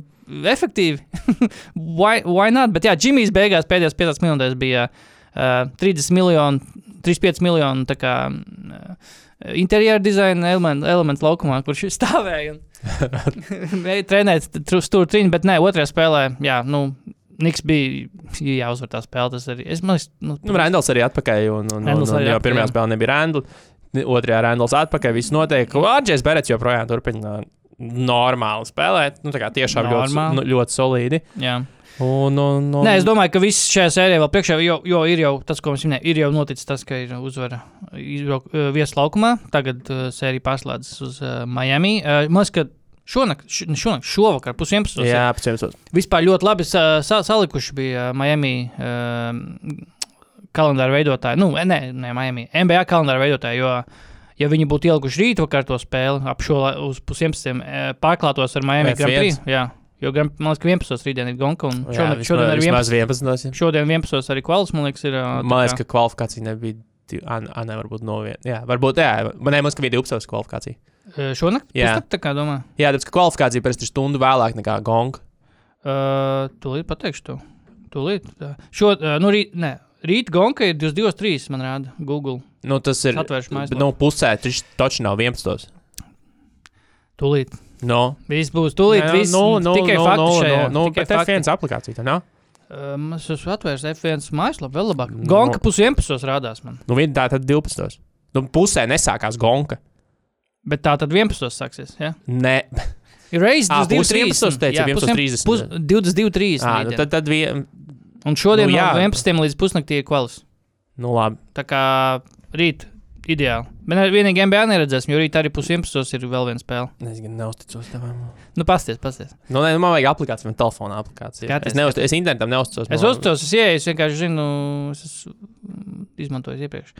efektīvi. why, why not? Bet jā, Džimijs beigās pēdējās 5 minūtēs bija uh, 30 miljoni, 35 miljoni kā. Uh, Interjera dizaina elements, elements laukumā, kurš stāvēja un trenēja stūri trīni, bet nē, otrajā spēlē, jā, nu, Niks bija jāuzvar tā spēle. Tas arī. Es domāju, nu, Nu, Randalls arī atpakaļ, un, un, un, Randalls un jau atpakaļ, pirmajā jā. spēlē nebija Randalls. Otrajā Randalls atpakaļ, viss notiek. Arģēns Berets joprojām turpina normāli spēlēt. Nu, tā kā tiešām ļoti, nu, ļoti solīdi. jā. Un, un, un, Nē, es domāju, ka viss šajā sērijā vēl priekšā, jo, jo ir jau tas, ko mēs minējām, ir jau noticis tas, ka ir uzvara viesu laukumā. Tagad uh, sērija pārslēdzas uz uh, Miami. Uh, ka šonakt, šonakt, šovakar, pus 11. Jā, tam Vispār ļoti labi sa, sa, salikuši bija uh, Miami. Uh, Kalendāra veidotāji, nu, ne, ne Miami, NBA kalendāra veidotāji, jo, ja viņi būtu ielikuši rītvakar to spēli ap šo la- uz pusdesmitiem, pārklātos ar Miami F1. Grand Prix. Jā, jo, Grand- man liekas, ka 11. rītdien ir Gonka, un Jā, šodien, šodien arī 11. vismaz 11. Šodien 11. arī kvalis, man liekas, ir. Man liekas, ka kvalifikācija nebija. nē, varbūt no vienas. Jā, varbūt, jā, man liekas, ka bija 12 kvalifikācija. Šonakt? Jā. Tā kā domā. Jā, tāpēc, ka kvalifikācija parasti ir stundu vēlāk nekā gonga. Uh, tūlīt pateikšu to. Tūlīt. tā. Šo, uh, nu, rīt, ne, rīt Gonka ir 22.3. man rāda Google. Nu, tas ir. Atvēršu mājaslapu. Bet, nu, pusē tas taču nav 11. Tūlīt. No. Viss būs tūlīt. Nē, viss, nu, nu, tikai nu, fakti nu, šajā. nu, nu, tikai bet fakti. F1 aplikācija, tā nav? Um, es esmu atvērs F1 mājaslapu vēl labāk. Gonka pus 11. rādās man. Nu, tā tad 12. Nu, pusē nesākās gonka. Bet tā tad 11. sāksies. Ja? Nē, Ir reizes Ā, pus 22.30. 11. teici, Jā, 11.30. pus 22.30. à, nu, tad, tad vien, Un šodien nu, no jā. 11. līdz pusnaktī ir kvalis. nu, labi. Tā kā rīt ideāli. Bet ne- vienīgi NBA neredzēsim, jo rīt arī pus 11. ir vēl viena spēle. Es gan neusticos tam. Nu, pasties, pasties. Nu, nē, nu, man vajag aplikāciju, man telefona aplikācija. Skaties, es, neust, es internetam neusticos. Es uzticos, es ieeju, es vienkārši zinu, es esmu mm, izmantojis iepriekš.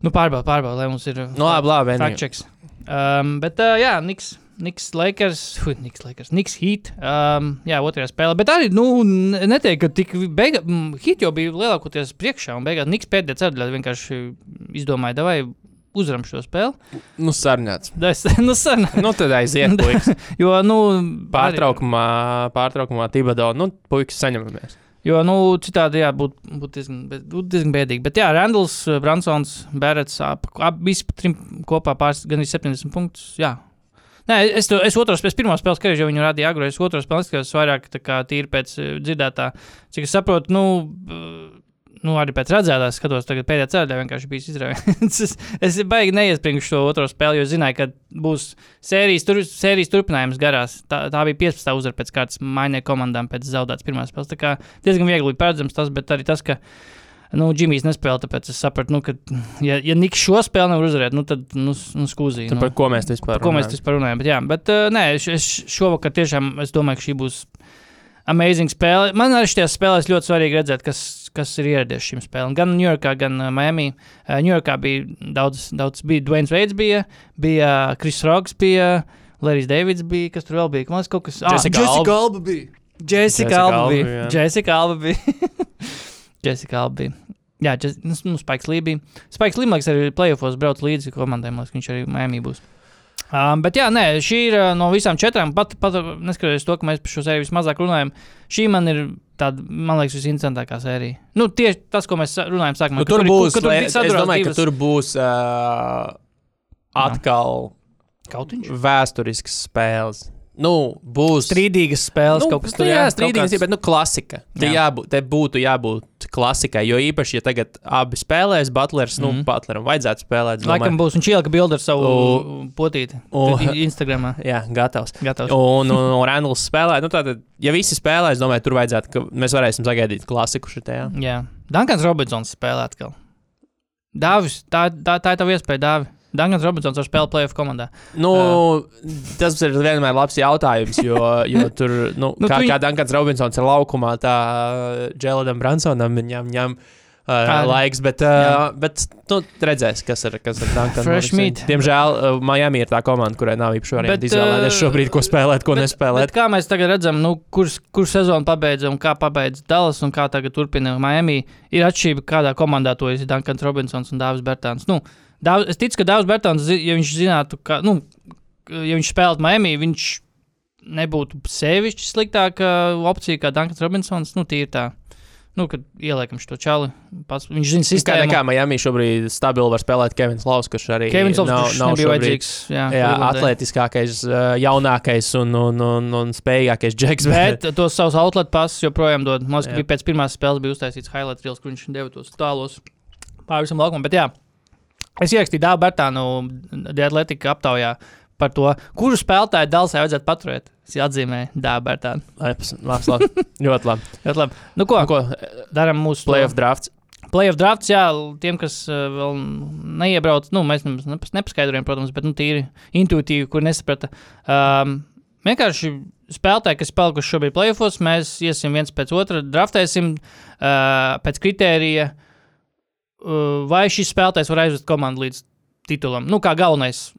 Nu, pārbaud, pārbaud, lai mums ir Nu, labi, labi. checks. Um, bet, uh, jā, Niks. Niks Lakers, hui, Niks Lakers, Niks Heat. Um, jā, otrajā spēlē. Bet arī, nu, n- neteiktu, ka tik beigās, Heat jau bija lielākoties priekšā, un beigās Niks pēdējā ceturtajā vienkārši izdomāja, vai uzvaram šo spēli. Nu, sarunāts. Es, nu, sen, Nu, tad aiziet, puikas. jo, nu, Pārtraukumā, pārtraukumā Tibado, nu, puikas saņemamies. Jo, nu, citādi, jā, būtu būt diezgan, būt diezgan bēdīgi. Bet, jā, Randalls, Bransons, Bērets, ap, ap, pa trim kopā pāris, gan 70 punktus. Jā. Nē, es, to, es otru spēli, pirmā spēles skaidrs, jo viņu radīja agro. Es otru spēli skatījos vairāk kā tīri pēc eh, dzirdētā. Cik es saprotu, nu, eh, nu arī pēc redzētās skatos, tagad pēdējā ceļā vienkārši bija izrādīts. es, es baigi neiespringšu šo otro spēli, jo zināju, ka būs sērijas, tur, sērijas turpinājums garās. Tā, tā bija 15. uzvara pēc kārtas mainē komandām pēc zaudētas pirmās spēles. Tā kā diezgan viegli paredzams tas, bet arī tas, ka nu, Džimijs nespēlē, tāpēc es sapratu, nu, ka, ja, ja Niks šo spēli nevar uzvarēt, nu, tad nu, nu, skūzī. Nu. par ko mēs vispār Par ko mēs runājam? vispār runājam? Bet, jā, bet uh, nē, es, es šovakar tiešām es domāju, ka šī būs amazing spēle. Man arī šajās spēlēs ļoti svarīgi redzēt, kas, kas ir ieradies šīm spēlēm. Gan Ņujorkā, gan uh, Miami. Uh, Ņujorkā bija daudz, daudz bija Dwayne Veids, bija, bija Kris Rogs, bija Lerijs Deivids, bija, kas tur vēl bija. Man liekas, kaut kas Jessica Alba. Alba bija. Jessica Alba bija. jā. Jessica Alba bija. Jessica Alba bija. Jā, Jess, nu, nu. Spikes Lee, man liekas, arī playoffs brauc līdzi komandai. Man liekas, viņš arī Miami būs. Um, bet, jā, nē, šī ir uh, no visām četrām. Pat, pat neskatoties to, ka mēs par šo sēriju vismazāk runājam, šī man ir tāda, man liekas, visinteresantākā sērija. Nu, tieši tas, ko mēs runājam sākumā. Nu, ka tur ir- būs, ka tur lai- bija es domāju, ka divas- tur būs uh, atkal Kautiņš? vēsturisks spēles. Nu, būs Strīdīgas spēles, nu, kaut kas tur jā, kaut strīdīgas, kāds- bet nu, klasika. Te, Jā. jābūt, te būtu jābūt klasikai, jo īpaši, ja tagad abi spēlēs, Butlers, mm -hmm. nu, Mhm. Butleram vajadzētu spēlēt. Laikam būs un čīlka bilde ar savu U- potīti. U- Tur i- Instagramā. Jā, gatavs. Gatavs. Un, un, un Randalls spēlē. Nu, tātad, ja visi spēlē, es domāju, tur vajadzētu, ka mēs varēsim sagaidīt klasiku šitajā. Jā, Dankans Robinsons spēlē atkal. Dāvis, tā, tā, tā ir tava iespēja, Dāvi. Dankans Robinsons var spēlēt playoff komandā. Nu, tas ir vienmēr labs jautājums, jo, jo tur, nu, Nu, kā, tu viņ- kā Dankans Robinsons ir laukumā, tā Dželadam Bransonam viņam ņem. Uh, Kā- laiks, bet, uh, bet nu, redzēs, kas ir, Morrison. meat. Diemžēl uh, Miami ir tā komanda, kurai nav īpaši varianti izvēlēties uh, šobrīd, ko spēlēt, ko bet, nespēlēt. Bet kā mēs tagad redzam, nu, kurš kur sezonu pabeidza un kā pabeidza Dallas un kā tagad turpina Miami, ir atšķirība, kādā komandā to ir Dankans Robinsons un Dāvis Bertāns. Nu, Dāv, es ticu, ka Dāvis Bertāns, zi- ja viņš zinātu, ka, nu, ja viņš spēlētu Miami, viņš nebūtu sevišķi sliktāka opcija kā Dankans Robinsons. Nu, tīri tā. Nu, kad ieliekam šo čali, pats, viņš zina Kā, sistēmu. kā Miami šobrīd stabili var spēlēt Kevins Laus, kurš arī Kevins nav, nav, nav nebija šobrīd vajadzīgs. Jā, jā, atletiskākais, uh, jaunākais un, un, un, un spējīgākais džeks. Bet tos savus outlet pasus joprojām dod. Man liekas, ka pēc pirmās spēles bija uztaisīts highlight reels, kur viņš deva tos tālos pāri visam laukumam. Bet jā, es ierakstīju Dāvu Bertānu The Athletic aptaujā par to, kuru spēlētāju Dalsai vajadzētu paturēt. Es atzīmēju Dārbērtānu. Labs, labs, labi. Ļoti labi. Ļoti labi. Nu, ko, Nu, ko, darām mūsu playoff drafts. Playoff drafts, jā, tiem, kas uh, vēl neiebrauc, nu, mēs nepaskaidrojam, protams, bet nu, tīri intuitīvi, kur nesaprata. Um, vienkārši spēlētāji, kas palikuši šobrīd playoffs, mēs iesim viens pēc otra, draftēsim uh, pēc kritērija, uh, vai šis spēlētājs var aizvest komandu līdz titulam. Nu, kā galvenais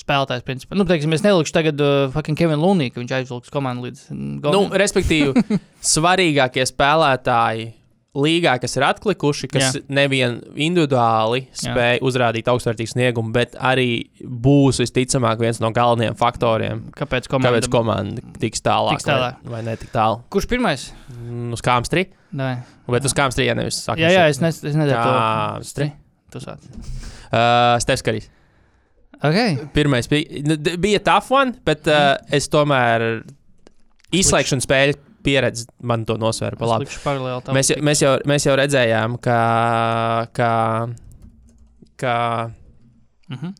spēlētājs, principā. Nu, teiksim, es nelikšu tagad uh, fucking Kevinu Luniju, ka viņš aizvilks komandu līdz mm, Nu, Golden- respektīvi, svarīgākie spēlētāji līgā, kas ir atlikuši, kas Jā. nevien individuāli spēj uzrādīt augstvērtīgu sniegumu, bet arī būs visticamāk viens no galvenajiem faktoriem, Kāpēc komanda? kāpēc komanda tiks tālāk, Tiks tālāk. Vai, vai ne tik tālu. Kurš pirmais? Mm, Uz kāmas trīs, bet uz kāmas trīs, ja nevis sakām. Jā, jā, es, nes, es nedēļu to. Kāmas trīs. Tu sāc. Uh, Stefs Karijs. Okay. Pirmais bija, nu, bija tough one, bet uh, es tomēr izslēgšanas spēļu pieredzi man to nosvēra pa labi. Mēs, mēs, jau, mēs jau redzējām, ka, ka, ka Mhm.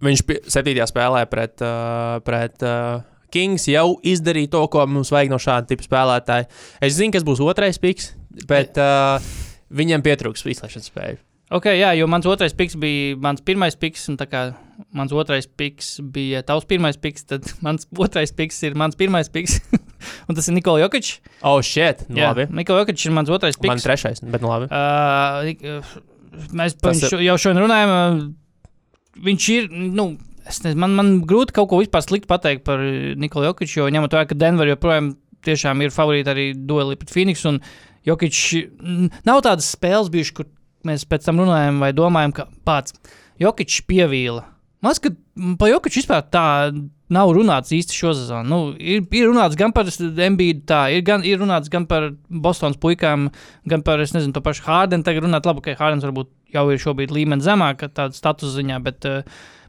viņš pi- septītajā spēlē pret, uh, pret uh, Kings jau izdarīja to, ko mums vajag no šāda tipa spēlētāja. Es zinu, kas būs otrais piks, bet uh, viņam pietrūks izslēgšanas spēju. Ok, jā, jo mans otrais piks bija mans pirmais piks, un tā kā mans otrais piks bija tavs pirmais piks, tad mans otrais piks ir mans pirmais piks. un tas ir Nikola Jokic. Oh, shit! Nu, labi. Nikola Jokic ir mans otrais Man piks. trešais, bet nu labi. Uh, uh, mēs par viņu šo- jau šodien runājam. uh, Viņš ir. Nu, nezinu, man, man grūti kaut ko vispār slikti pateikt par Nikolu Jokiču, jo ņemot vērā, ka Denver joprojām tiešām ir favorīti arī duelī pret Phoenix. N- nav tādas spēles bijušas, kur mēs pēc tam runājam vai domājam, ka pats Jokičs pievīla. Liekas, ka par Jokiču vispār tā nav runāts īsti šo sezonu. Nu, ir, ir runāts gan par MBD, tā ir, gan, ir runāts gan par Bostonas puikām, gan par, es nezinu, to pašu Hārdenu. Tagad runāt, labi, ka Hārdens varbūt jau ir šobrīd līmenis zemāk, tāda status ziņā, bet, eh,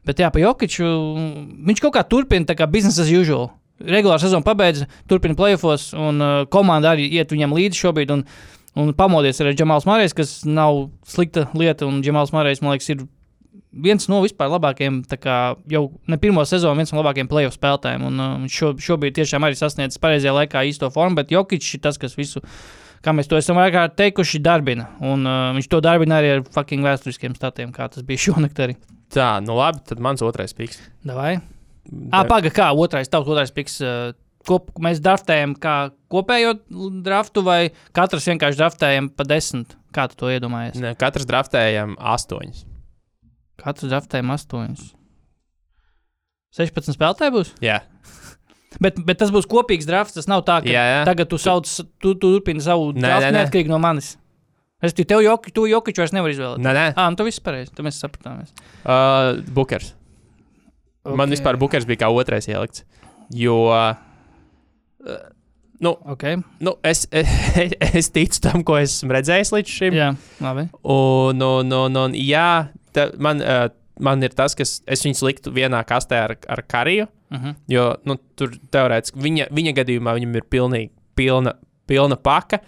bet jā, pa Jokiču viņš kaut kā turpina tā kā business as usual. Regulāra sezona pabeidza, turpina playoffs, un uh, komanda arī iet viņam līdzi šobrīd. Un, un pamodies arī Džamāls Mārējs, kas nav slikta lieta, un Džamāls Mārējs, man liekas, ir viens no vispār labākajiem, kā jau ne pirmo sezonu, viens no labākajiem playoff spēlētājiem. Un uh, šo, šobrīd tiešām arī sasniedz pareizajā laikā īsto formu, bet Jokic ir tas, kas visu, kā mēs to esam vairāk teikuši, darbina. Un uh, viņš to darbina arī ar fucking vēsturiskiem statiem, kā tas bija šonakt arī. Tā, nu labi, tad mans otrais piks. Davai. Ah, paga, kā otrais, tavs otrais piks. Uh, Kop, mēs draftējam kā kopējo draftu, vai katrs vienkārši draftējam pa desmit? Kā tu to iedomājies? Ne, katrs draftējam astoņus. Katrs draftējam astoņus. 16 spēlētāji būs? Jā, Bet, bet tas būs kopīgs drafts. Tas nav tā, ka jā, jā. tagad tu sauc, tu, tu turpini savu Nē, draftu nē, nē. neatkarīgi no manis. Es tev jau joku, jokiču vairs nevaru izvēlēt. Nē, nē. Ah, nu tu viss pareizi, tu mēs sapratāmies. Uh, Bukers. Okay. Man vispār Bukers bija kā otrais ielikts. Jo, uh, nu, Ok, nu es, es, es ticu tam, ko esmu redzējis līdz šim. jā, labi. Un, un, un, un jā, man, uh, man ir tas, kas es viņus liktu vienā kastē ar, ar kariju. Uh -huh. Jo nu, tur teorētiski viņa, viņa gadījumā viņam ir pilnīgi pilna, pilna paka.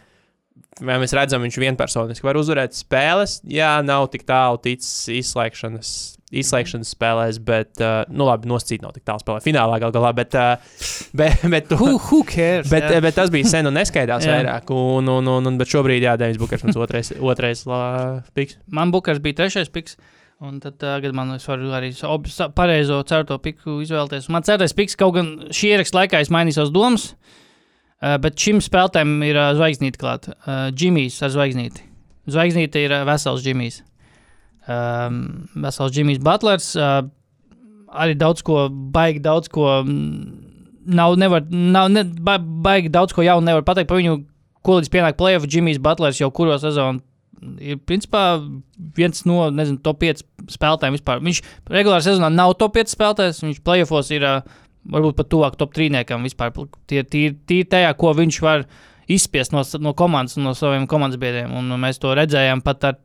Vai mēs redzam, viņš vienpersoniski var uzvarēt spēles. Jā, nav tik tālu ticis izslēgšanas, izslēgšanas spēlēs, bet, uh, nu, labi, noscīt nav tik tālu spēlē. Finālā gal galā, bet, uh, bet, bet, to, Who, who cares? bet, jā. bet tas bija sen un neskaidrs vairāk. Un, un, un, un, bet šobrīd, jā, Denis Bukers, mans otrais, otrais lā, piks. Man Bukars bija trešais piks. Un tad tagad man varu arī pareizo ceturto piku izvēlēties. Man ceturtais piks, kaut gan šī ieraksta laikā es mainīju savas domas, uh, bet šim spēlētājam ir uh, zvaigznīte klāta. Uh, Džimijs ar zvaigznīti. Zvaigznīte ir uh, vesels Džimijs. Um, vesels Džimijs Butlers. Uh, arī daudz ko, baigi daudz ko. mm, Nav, nevar, nav ne, ba, baigi daudz ko jaunu nevar pateikt par viņu, ko līdz pienāk plēsoņa. Džimijs Butlers jau kuro sezonu ir principā viens no nezinu, top 5 spēlētājiem vispār. Viņš regulārā sezonā nav top 5 spēlētājs, viņš plēsofos ir uh, varbūt pat tuvāk top 3 vispār. Tie ir tajā, ko viņš var izspiest no, no komandas un no saviem komandas biedriem. Un mēs to redzējām pat ar.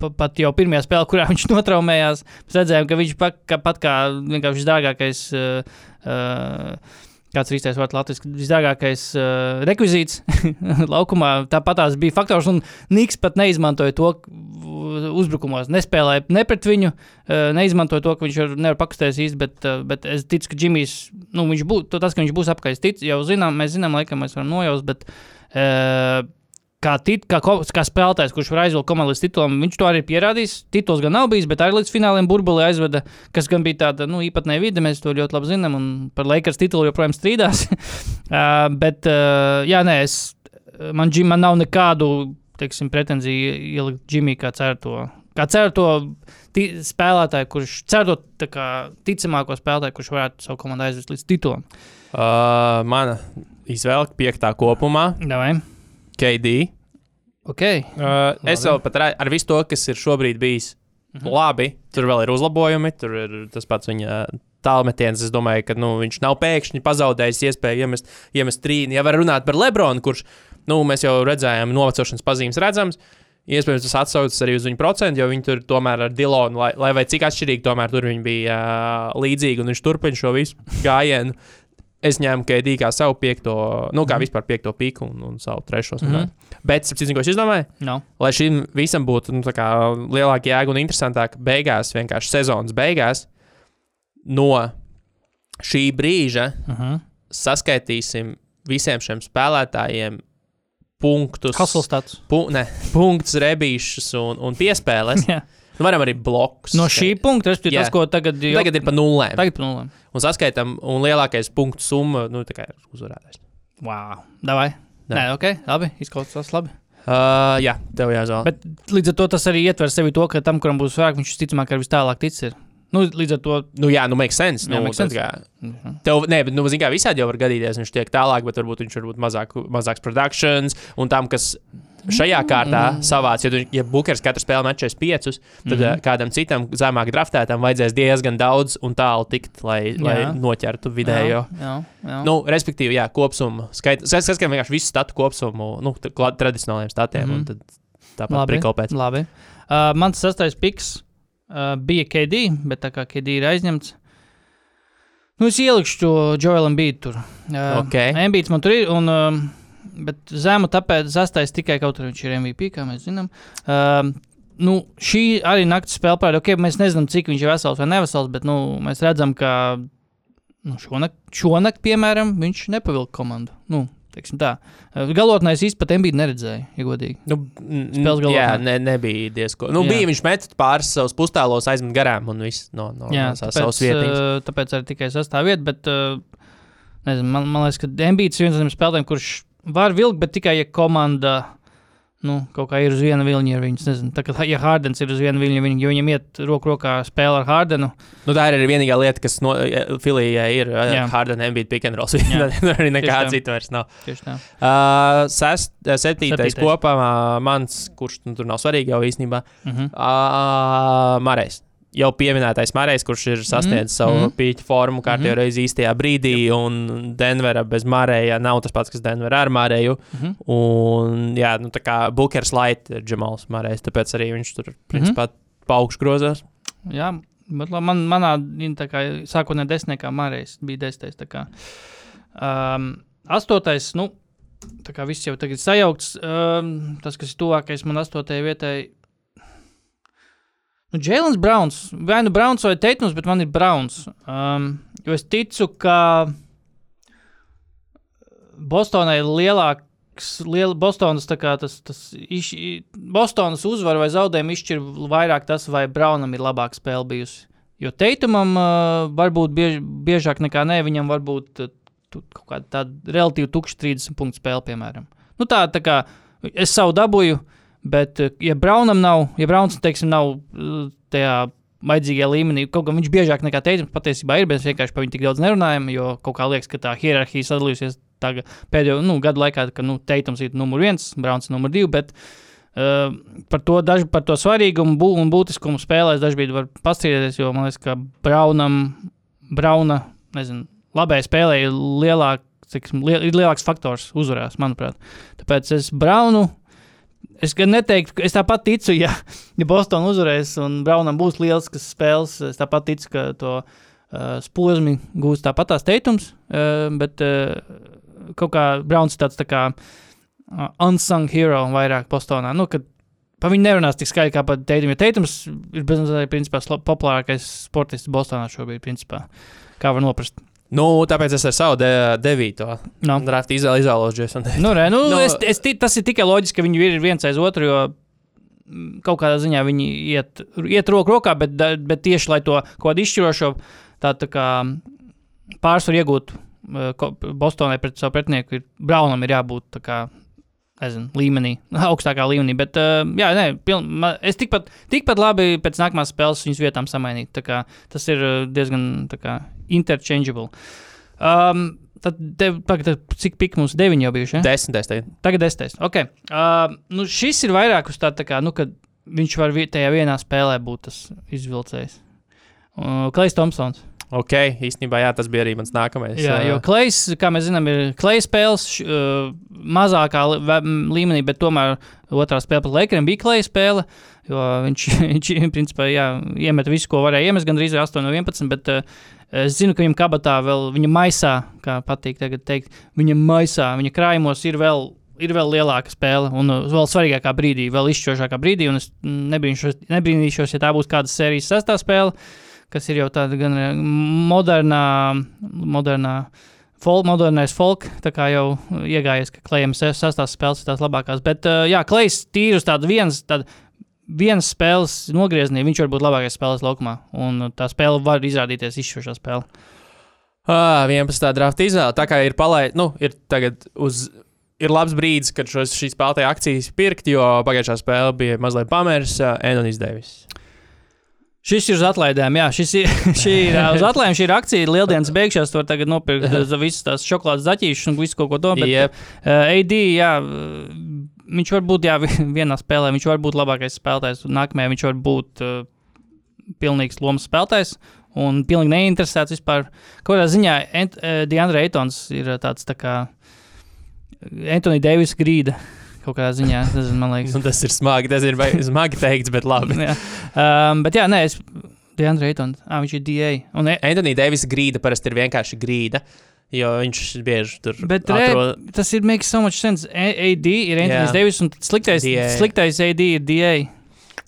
pa- Pat jau pirmajā spēlē, kurā viņš notraumējās, redzējām, ka viņš pat kā, pat kā vienkārši visdārgākais, uh, uh, kāds ir īstais vārds latviešu, visdārgākais uh, rekvizīts laukumā. Tāpat tās bija faktors, un Niks pat neizmantoja to uzbrukumos nespēlēja ne pret viņu, uh, neizmantoja to, ka viņš var, nevar pakustēties īsti, bet, uh, bet es ticu, ka Džimijs, nu, viņš būs, tas, ka viņš būs tic, jau zinām, mēs zinām, laikam mēs varam nojaust, bet uh, kā, tit, kā, kā spēlētājs, kurš var aizvilkt komandu līdz titulam, viņš to arī ir pierādījis. Tituls gan nav bijis, bet arī līdz fināliem burbuli aizveda, kas gan bija tāda nu, īpatnēja vide. Mēs to ļoti labi zinām, un par Lakers titulu joprojām strīdās. uh, bet, uh, jā, nē, es, man, Jim, man nav nekādu teiksim, pretenziju ielikt Džimijā kā certo. Kā certo spēlētāju, kurš certo tā kā ticamāko spēlētāju, kurš varētu savu komandu aizvest līdz titulam. Uh, mana izvēle piektā kopumā Davai. - KD. Okay. Uh, es Labi. vēl pat ar visu to, kas ir šobrīd bijis Mhm. labi, tur vēl ir uzlabojumi, tur ir tas pats viņa tālmetiens. Es domāju, ka nu, viņš nav pēkšņi pazaudējis iespēju iemest, iemest trīni. Ja var runāt par Lebronu, kurš, nu, mēs jau redzējām, novecošanas pazīmes redzams. Iespējams, tas atsaucas arī uz viņu procentu, jo viņi tur tomēr ar Dilonu, lai, lai vai cik atšķirīgi, tomēr tur viņi bija uh, līdzīgi un viņš turpina šo visu gājienu. Es ņēmu KD kā savu piekto, nu, kā vispār piekto piku un, un savu trešo. Mm. -hmm. Bet, sapratu, ko es izdomāju? No. lai šim visam būtu nu, lielāka jēga un interesantāka, beigās, vienkārši sezonas beigās, no šī brīža Uh -huh. saskaitīsim visiem šiem spēlētājiem punktus, Haslstats. pu, ne, punktus, rebīšus un, un piespēles. Jā. Nu, varam arī blokus. No šī punkta, respektīvi, Jā. tas, ko tagad, jo, Tagad ir pa nulēm. tagad pa nulēm. Un saskaitām, un lielākais punktu summa nu, tā kā ir uzvarētājs. Wow. Davai. Jā. Nē, ok, labi, izklausās labi. Uh, jā, tev jāzvanā. Bet līdz ar to tas arī ietver sevi to, ka tam, kuram būs vairāk, viņš visticamāk arī vis tālāk tic. Ir. Nu, līdz ar to. Nu, jā, nu, make sense. Jā, Nu, make tad sense. Kā, Mhm. Tev, nē, bet, nu, zin, kā visādi jau var gadīties, viņš tiek tālāk, bet varbūt viņš būt mazāk, mazāks produkcijas. Un tam, kas šajā kārtā Mm. savāc, ja, ja Bookers katru spēli met 45, tad mm. kādam citam zemāk draftētam vajadzēs diezgan daudz un tālu tikt, lai, lai Jā. noķertu vidējo. Jā, jā, jā. Nu, respektīvi, jā, kopsumma. Skaidrs, es skatos vienkārši visu statu kopsumu, nu, tradicionāliem statiem. Mm. -hmm. Tāpat labi. prikalpēc. labi. Uh, mans sastais piks uh, bija KD, bet tā kā KD ir aizņemts. Nu, es ielikšu to Joelam Bītu tur. Uh, Ok. Embīts man tur ir. Un, um, Bet zemu tāpēc sastais tikai kaut kur viņš ir MVP, kā mēs zinām. Um, nu, šī arī naktas spēle parāda, ok, mēs nezinām, cik viņš ir vesels vai nevesels, bet nu, mēs redzam, ka nu, šonakt, šonakt, piemēram, viņš nepavilka komandu. Nu, Galotnē es īsti pat Embītu neredzēju, ja godīgi. Nu, Spēles galvā. jā, ne, nebija diezko. Nu, Jā. bija viņš met pāris savus pustālos aizmet garām un viss no, no, Jā, no savas tāpēc, vietas. uh, tāpēc arī tikai sastāvvieta, bet uh, nezinu, man, man liekas, ka Embīts ir viens no tiem spēlētājiem, kurš var vilkt, bet tikai ja komanda. Nu, kaut kā ir uz viena viļņa ar viņu. es Nezinu, tā kā ja Hārdens ir uz viena viļņa, viņa, jo viņam iet roku rokā spēle ar Hārdenu. Nu, tā ir arī vienīgā lieta, kas no Filijai ir Jā. Harden MBA pick and roll. Jā. Tur arī nekā cita vairs nav. Tieši tā. Uh, sest, uh, septītais Septītais. kopā mans, kurš nu, tur nav svarīgi jau īstenībā, Uh -huh. uh, Marais. Jau pieminētais Marais, kurš ir sasniedzis mm. savu mm. pīķu formu kārtībā Mhm. reizi īstajā brīdī, un Denvera bez Marēja nav tas pats, kas Denvera ar. Uh -huh. Un, jā, nu, tā kā Bookers Light ir Džemals Marais, tāpēc arī viņš tur, principā, paugšu grozās. Jā, bet la- man, manā tā kā sākotnēji desmitniekā Marijas bija desmitais. tā kā. Um, astotais, nu, tā kā viss jau tagad sajaukts, um, tas, kas ir tuvākais man astotajai vietai. Nu, Jēlins Browns, vai nu Browns vai Teitons, bet man ir Browns. Um, jo es ticu, ka Bostonai ir lielāks. Liela Bostonas, kā tas, tas iš, Bostonas uzvara vai zaudējuma izšķir vairāk tas, vai Braunam ir labāka spēle bijusi. Jo Teitumam uh, varbūt biež, biežāk nekā nē, viņam varbūt uh, kaut kāda relatīvi tukša 30 punktu spēle, piemēram. Nu, tā, tā kā es savu dabūju, bet, uh, ja Braunam nav, ja Brauns, teiksim, nav uh, tajā vajadzīgajā līmenī, kaut gan viņš biežāk nekā Teitums patiesībā ir, bet mēs vienkārši par viņu tik daudz nerunājam, jo kaut kā liekas, ka tā hierarhija sadalījusies tagad pēdējo nu, gadu laikā, ka nu, Teitums ir numur viens, Brauns ir numur divi, bet uh, par, to, daž, par to svarīgumu bū, un būtiskumu spēlēs dažkārt var pastrīdēties, jo man liekas, ka Braunam, Brauna, nezinu, labai spēlē ir lielāk, ciksim, liel, ir lielāks faktors uzvarās, manuprāt. Tāpēc es Braunu. Es gan neteiktu, ka es tāpat ticu, ja, ja Bostonā uzvarēs un Braunam būs liels spēles. Es tāpat ticu, ka to uh, posmu gūs tāpat tās teikums. Uh, bet uh, kaut kā Brauns ir tāds tā kā uh, unsung hero vairāk Bostonā. Nu, kad Pa viņi nerunās tik skaļi kā pat Teitams. Jo Teitams ir principā, populārākais sportists Bostonā šobrīd, principā. Kā var noprast. Nu, tāpēc es ar savu de, devīto No. draftu izvēlu izvēlos Jasonu. Nu, re, nu, Nu, nu, es, es, tas ir tikai loģiski, ka viņi ir viens aiz otru, jo kaut kādā ziņā viņi iet, iet roku rokā, bet, bet tieši lai to kaut kādu izšķirošo tā, tā kā pārsvaru iegūtu eh, Bostonai pret savu pretinieku, ir Braunam ir jābūt kā. Nezinu, līmenī, augstākā līmenī. Bet, uh, jā, nē, piln, es tikpat, tikpat labi pēc nākamās spēles viņus vietām samainītu. Tā kā Tas ir uh, diezgan kā, interchangeable. Um, tad, tev, tagad, cik pik mums deviņi jau bijuši? Ja? Desmitais. tagad. Desmitais. Okay. Uh, nu šis ir vairāk uz tā, tā kā, nu, kad viņš var tajā vienā spēlē būt tas izvilcējs. Uh, Klais Thompsons. Ok, īstenībā jā, tas bija arī mans nākamais. Jā, ā, jo Klais, kā mēs zinām, ir Klais spēles uh, mazākā līmenī, bet tomēr otrā spēle pret Lakeriem bija Klais spēle. Jo viņš, viņš principā, jā, iemet visu, ko varēja iemest, gandrīz 8 no 11. Bet, uh, Es zinu, ka viņam kabatā vēl, viņa maisā, kā patīk teikt, viņa maisā, viņa krājumos ir vēl, ir vēl lielāka spēle, un uh, vēl svarīgākā brīdī, vēl izšķirošākā brīdī. Es nebrīnīšos, nebrīnīšos, ja tā būs kāda sērijas sestā spēle, kas ir jau tāda gan uh, modernā, modernā Folk, modernais folk, tā kā jau iegājies, ka klejam sastās spēles ir tās labākās. Bet, uh, jā, klejs tīri uz tādu viens, tādu vienas spēles nogriezienī, viņš var būt labākais spēlētājs laukumā. Un tā spēle var izrādīties izšķirošā spēle. Ah, 11. drafta izvēle. Tā kā ir palaista, nu, ir tagad uz. Ir labs brīdis, kad šos, šīs spēlētāja akcijas pirkt, jo pagājušā spēle bija mazliet pamērs, Enonis Devis. Šis ir uz atlaidēm, jā, šis ir, šī ir uz atlaidēm. Šī ir akcija, lieldienas beigšās. Tu vari tagad nopirkt visas tās šokolādes zaķīšas un visu kaut ko to. Bet, Jep. uh, AD, jā, viņš var būt, jā, vi- vienā spēlē, viņš var būt labākais spēlētājs. un Nākamajā viņš var būt uh, pilnīgs lomas spēlētājs. Un pilnīgi neinteresēts vispār. Kādā ziņā Ent, uh, Deandre Eitons ir uh, tāds tā kā Antoni Deivis grīda. Kaut kādā ziņā, nezinu, man liekas. Un tas ir smagi, tas ir smagi teikts, bet labi. jā. Um, bet jā, nē, es. Deandre Eitons, ah, viņš ir DA. Un, e, Antoni Deivisa grīda parasti ir vienkārši grīda, jo viņš bieži tur Bet re, atrod. tas ir makes so much sense. A AD ir Jā. Davis un sliktais, DA. sliktais AD ir DA.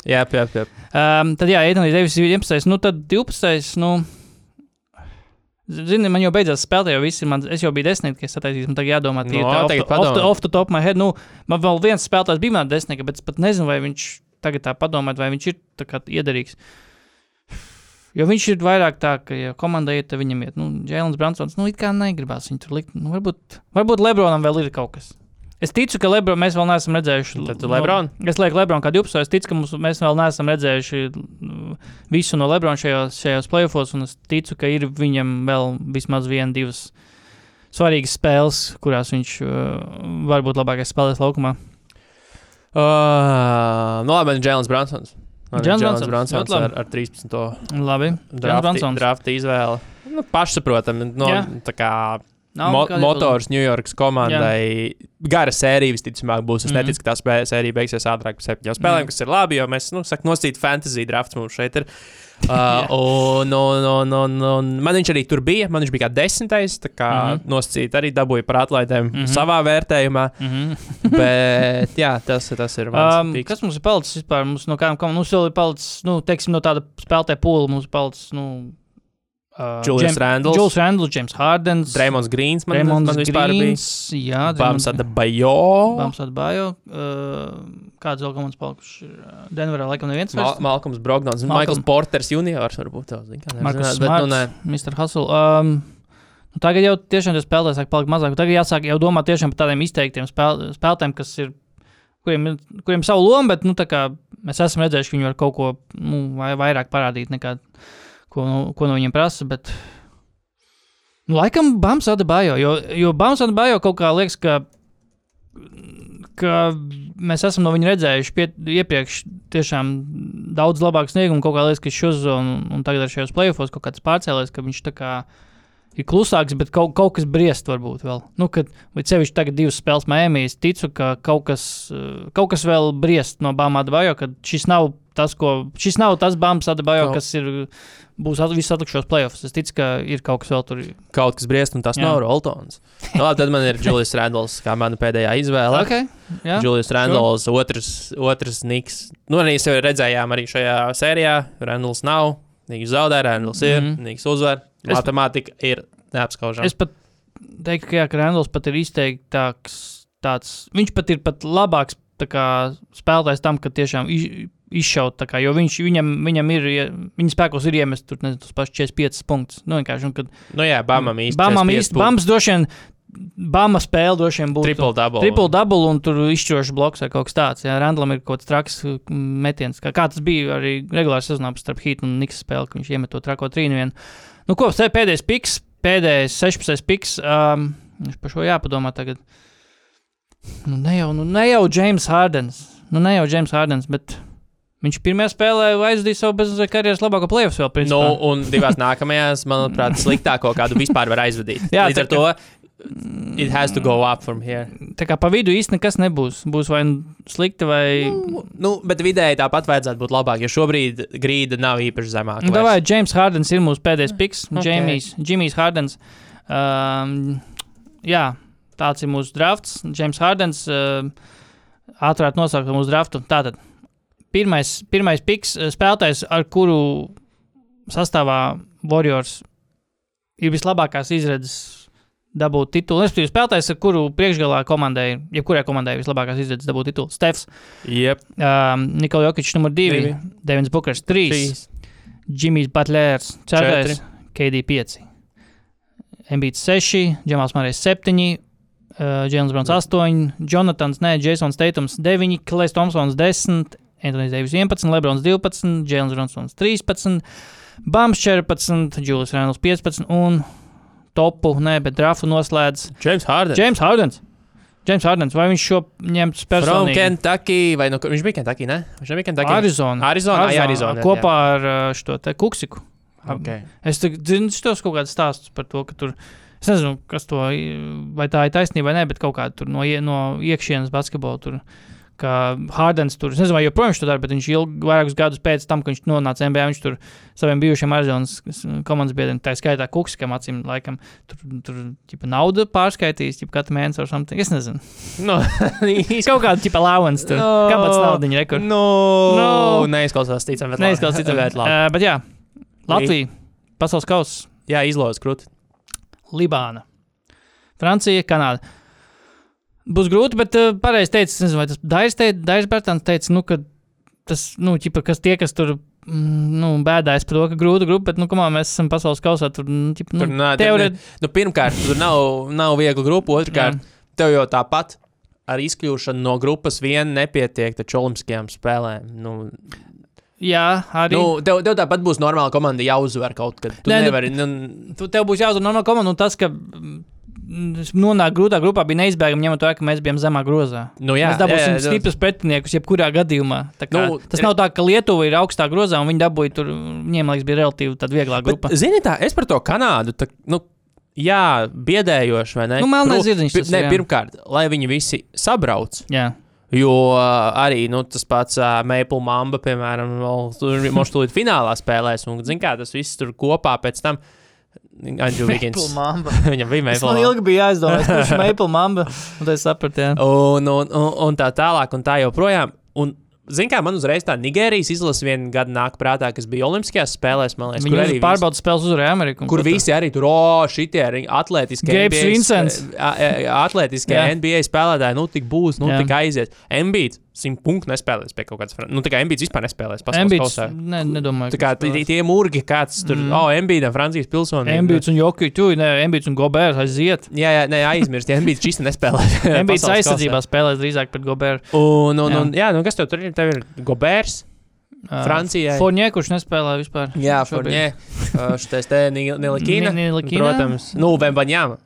Jā, jā, jā. Um, tad jā, Antonius Davis ir 11. Nu, tad 12. Nu, Zini, man jau beidzās spēlēt, jau viss ir. Man, es jau biju desmitnieks, es sataisīju, man tagad jādomā, tie No, ir off, off, the, padomā. off the top of my head. Nu, man vēl viens spēlētājs bija man desmitnieks, bet es pat nezinu, vai viņš tagad tā padomāt, vai viņš ir tā kā iederīgs. Jo viņš ir vairāk tā, ka, ja komandai iet, tad viņam iet, nu, Jēlins Bransons, nu, it kā negribās viņu tur likt. Nu, varbūt, varbūt Lebronam vēl ir kaut kas. Es ticu, ka Lebron, mēs vēl neesam redzējuši. Tad tu Lebron? Nu, es lieku Lebron kā 12. Es ticu, ka mums, mēs vēl neesam redzējuši mm, visu no Lebrona šajos, šajos playoffs, un es ticu, ka ir viņam vēl vismaz viena, divas svarīgas spēles, kurās viņš uh, var būt labākais spēlētājs laukumā. Uh, nu, labi, man ir Jēlins Bransons. Jēlens Bransons, ar, ar 13. Labi, Bransons. drafta izvēle. Nu, pašsaprotami. No, Jā. kā Nav mo motors New York komandai. Gara sērija visticamāk būs. Es Mhm. neticu, ka tā spē- sērija beigsies ātrāk par septiņām spēlēm, Mhm. kas ir labi, jo mēs, nu, sakām, nosīt fantasy drafts mums šeit ir. Uh, un, un, un, un, un man viņš arī tur bija. Man viņš bija kā desmitais. Tā kā Mhm. nosacīt arī dabūja par atlaidēm Mhm. savā vērtējumā. Mhm. Bet jā, tas, tas ir Um, piks. kas mums ir palicis vispār? Mums no komandām, mums vēl ir palicis, nu, teiksim, no tāda spēlētāja pūle, mums ir palicis, nu, uh, Julius Randles. Julius Randles, James Hardens, Dreamons Greens man, Raymond man vispār Greens, jā, bija. Bams Draymonds- Adebayo. Bams Atbajo. Uh, kāds vēl komandas palikuši? ir, uh, Denverā laikam neviens Mal. Malkums Brogdons, Malcolm. Maikls Porters juniors varbūt tā, zin, kā Markus bet, nu. Smarts, Mr. Hustle. Um, nu, tagad jau tiešām tas spēlētājs sāk palikt mazāk. Tagad jāsāk jau domāt tiešām par tādiem izteiktiem spēl, spēlētājiem, kas ir, kuriem kuriem savu lomu, bet, nu, kā mēs esam redzējuši, ka viņi var kaut ko, nu, vai vairāk parādīt nekā, ko, nu, ko no viņiem prasa, bet, nu, laikam Bams Adebayo, jo, jo Bams Adebayo kaut kā liekas, ka ka mēs esam no viņa redzējuši pie, iepriekš tiešām daudz labāku sniegumu. Kaut kā liekas, ka šis un, un tagad ar šajos playoffs kaut kāds pārcēlies, ka viņš tā kā ir klusāks, bet kaut, kaut kas briest varbūt vēl. Nu, kad, vai sevišķi tagad divas spēles es ticu, ka kaut kas, kaut kas vēl briest no Bāmāda Bajo, ka šis nav tas, ko šis nav tas bumps, Adebayo, Kaut- kas ir. Būs at, viss atlikušos playoffs. Es ticu, ka ir kaut kas vēl tur. Kaut kas briest, un tas Jā. nav Roltons. Nu, labi, tad man ir Julius Randalls, kā mana pēdējā izvēle. Okay, jā, Julius Randalls, otrs, otrs Niks. Nu, arī jau redzējām arī šajā sērijā. Randalls nav, Niks zaudē, Randalls ir, Mhm. Niks uzvar. Es- Matemātika ir neapskaužama. Es pat teiktu, ka, jā, ka Randalls pat ir izteiktāks. Tāds, viņš pat ir pat labāks kā, spēlētājs tam, ka tiešām izšaut. Kā, jo viņš, viņam, viņam ir, viņa spēkos ir iemest tur nezinu, tos pašus 45 punktus. Nu, un, kad, Nu, jā, Bamam īsti. Bamam 45 īsti. Bams droši vien, Bama spēle droši vien būtu. Triple double. Triple double un tur izšķirošs bloks vai kaut kas tāds. Jā, Randlam ir kaut kāds traks metiens. Kā, kā tas bija arī regulāri sezonā starp Heat un Niks spēli, ka viņš iemet to trako trīnu vienu. Nu, ko, pēdējais piks, pēdējais 16. piks. Um, viņš par šo jāpadomā tagad. Nu, ne jau, nu, ne jau James Hardens. Nu, ne jau James Hardens, bet viņš pirmajā spēlē aizdīja savu karjeras labāko playoffs vēl. Nu, principā. un divās nākamajās, manuprāt, sliktāko, kādu vispār var aizvadīt. Jā, Līdz ar to it has to go up from here. Tā kā pa vidu īsti nekas nebūs. Būs vai nu slikti, vai. Nu, nu, bet vidēji tāpat vajadzētu būt labāk, jo šobrīd grīda nav īpaši zemāka. Nu. Davai, James Hardens ir mūsu pēdējais piks. Ok. Okay. Jimmy's Hardens. Um, jā, tāds ir mūsu drafts. James Hardens. Uh, ātrāk nosaukt mūsu draftu. Tātad, pirmais, pirmais piks uh, spēlētājs, ar kuru sastāvā Warriors ir vislabākās izredzes dabūt titulu. Respektīvi, spēlētājs, ar kuru priekšgalā komandai, jebkurai komandai vislabākās izredzes dabūt titulu. Stefs, Yep. um, Nikola Jokic, numur divi, Divi. Devins Bukers, trīs. Trīs. Jimmy's Butlers 4, KD 5, Mbīts 6, Džemals Marijs 7, uh, Jēlins Browns 8, Jonatans, nē, Jasons Teitums 9, Klais Thompsons 10, Antonijs Deivis 11, Lebrons 12, Jēlins Browns 13, Bams 14, Julius Rēnls 15 un topu, nē, bet draftu noslēdz James Harden. James Hardens. James Hardens, vai viņš šo From personīgi? Kentucky, vai nu, viņš bija Kentucky, ne? Viņš nebija Kentucky. Arizona. Arizona, jā, Arizona, jā. Kopā ar uh, šo te kuksiku. Okay. Es zinu, tos kaut kādus stāstus par to, ka tur. Es nezinu, kas to, vai tā ir taisnība vai nē, bet kaut kāda tur no, no iekšienes basketbola tur. Kā Hārdens tur, es nezinu, vai joprojām viņš to dara, bet viņš ilgi, vairākus gadus pēc tam, kad viņš nonāca NBA, viņš tur saviem bijušiem Arizonas komandas biedriem, tā skaitā Kukskam, acīm laikam, tur, tur ķipa, naudu pārskaitījis, ķipa, katru mēnesi vai something. Es nezinu. No, Kaut kāda tipa allowance tur. No. Kāpēc naudiņa rekur? no, No. neizklausās ticam, bet Neizklausās citam. Bet labi. Uh, bet jā, Latvija, pasaules kausa, Jā, izlozes krūti. Libāna, Francija, Kanāda. Būs grūti, bet uh, pareizi teica, nezinu, vai tas Dairis teica, Dairis Bērtāns teica, nu, ka tas, nu, ķipa, kas tie, kas tur, mm, nu, bēdājas par to, ka grūta grupa, bet, nu, kamā mēs esam pasaules kausā, tur, nu, Tur nu, nā, teorēt. nu, pirmkārt, tur nav, nav viegla grupa. Otrkārt, tev jau tāpat ar izkļūšanu no grupas vien nepietiek taču olimpiskajām spēlēm. Nu, Jā, arī. nu, tev, tev tāpat būs normāla komanda jāuzvar kaut kad. Tu Nē, nu, nevari. Nu, tu, tev būs jāuzdod no komandas, un tas, ka mm, nonāk grūtā grupā, bija neizbēgami, ņemot vērā, ka mēs bijām zemā grozā. nu, jā, mēs dabūsim jā, jā, stiprus pretiniekus, jebkurā gadījumā. Kā, Nu, nu, tas nav tā, ka Lietuva ir augstā grozā, un viņi dabūja tur, viņiem liekas, bija relatīvi tāda vieglā grupa. Bet, zini, tā, es par to Kanādu. Tā, nu, jā, biedējoši, vai ne? Nu, melnais Pro- zirdziņš tas ne, pirmkārt, lai viņi visi sabrauc. Jā. Jo uh, arī nu, tas pats uh, Maple Mamba, piemēram, vēl tur mums tūlīt finālā spēlēs. Un, zin, kā, tas viss tur kopā pēc tam. Andrew. Mamba. Viņam bija Maple man ilgi bija jāizdomā, kurš ir Maple Mamba. Un tas sapratu, jā. Un, un, un, un tā tālāk, un tā joprojām. Un, Ziniet, kā man uzreiz tā Nigērijas izlase viena gada nāk prātā, kas bija Olimpiskajās spēlēs, man liekas, kur arī arī pārbaudas spēles uzvarēja Ameriku. Kur tur- visi arī tur, oh, šitie ir atletiski. Gabes NBA Vincents. Atletiskie Jā. NBA spēlētāji, nu tik būs, nu Jā. tik aizies. Embiid, simt punktu nespēlēs pie kaut kādas. Nu, tā kā Embiid vispār nespēlēs kausā. ne, nedomāju. Tā kā tie, tie murgi, kāds tur, Mm. oh, Embiidam, Francijas pilsonība. Embīts un Joki, tu, ne, Embīts un Gobērs aiziet. Jā, jā, nē, aizmirst, Embiid šis nespēlē. Pasaules aizsardzībā spēlēs drīzāk pret Gobēru. Un, un, Jā. un, jā, nu kas tev tur ir? Tev ir Gobērs, Francijai. Forņē, kurš nespēlē vispār. Jā. Forņē. Šitais te Nilikina? Protams. Nu, Vembaņām.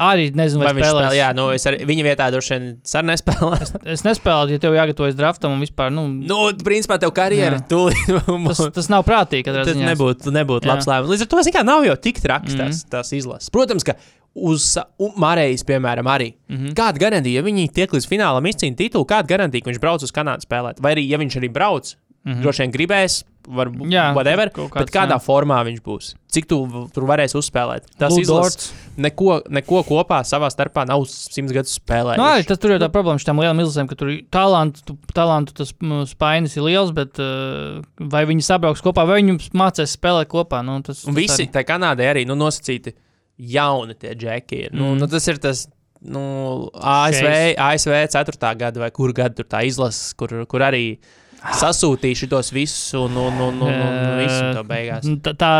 Arī nezinu, vai, Vai viņš spēlēs. spēlē? Jā, nu, es ar viņa vietā droši vien arī nespēlēju. Es nespēlēju, ja tev jāgatavojas draftam un vispār. Nu, Nu, principā tev karjera tūlīt. tas, tas nav prātīgi. Tas nebūtu, nebūtu labs lēmums. Līdz ar to, zin kā, nav jau tik traks Mhm. tās, tās izlases. Protams, ka uz Marijas, piemēram, arī. Mhm. Kāda garantija, ja viņi tiek līdz finālam izcīnīt titulu, kāda garantija, ka viņš brauc uz Kanādu spēlēt? Vai arī, ja viņš arī brauc, Mhm. -hmm. droši vien gribēs, varbūt Jā, whatever, kaut bet kāds, kādā jā. formā viņš būs. Cik tu tur varēsi uzspēlēt? Tas izlases neko, neko kopā savā starpā nav simts gadus spēlējis. Nu, arī tas tur ir tā problēma ar tām lielām izlasēm, ka tur ir talantu, tu- talantu tas spainis ir liels, bet uh, vai viņi sabrauks kopā, vai viņi mācīs spēlēt kopā. Nu, tas, Un tas visi arī- tajā Kanādē arī nu, nosacīti jauni tie džeki. Ir. Nu, Mm. nu, tas ir tas. Nu, ASV, ASV 4. gada vai kur gada tur tā izlases, kur, kur arī sasūtīja šitos visus un, un, un, un, un, un visu to beigās. Nu, Tā, tā,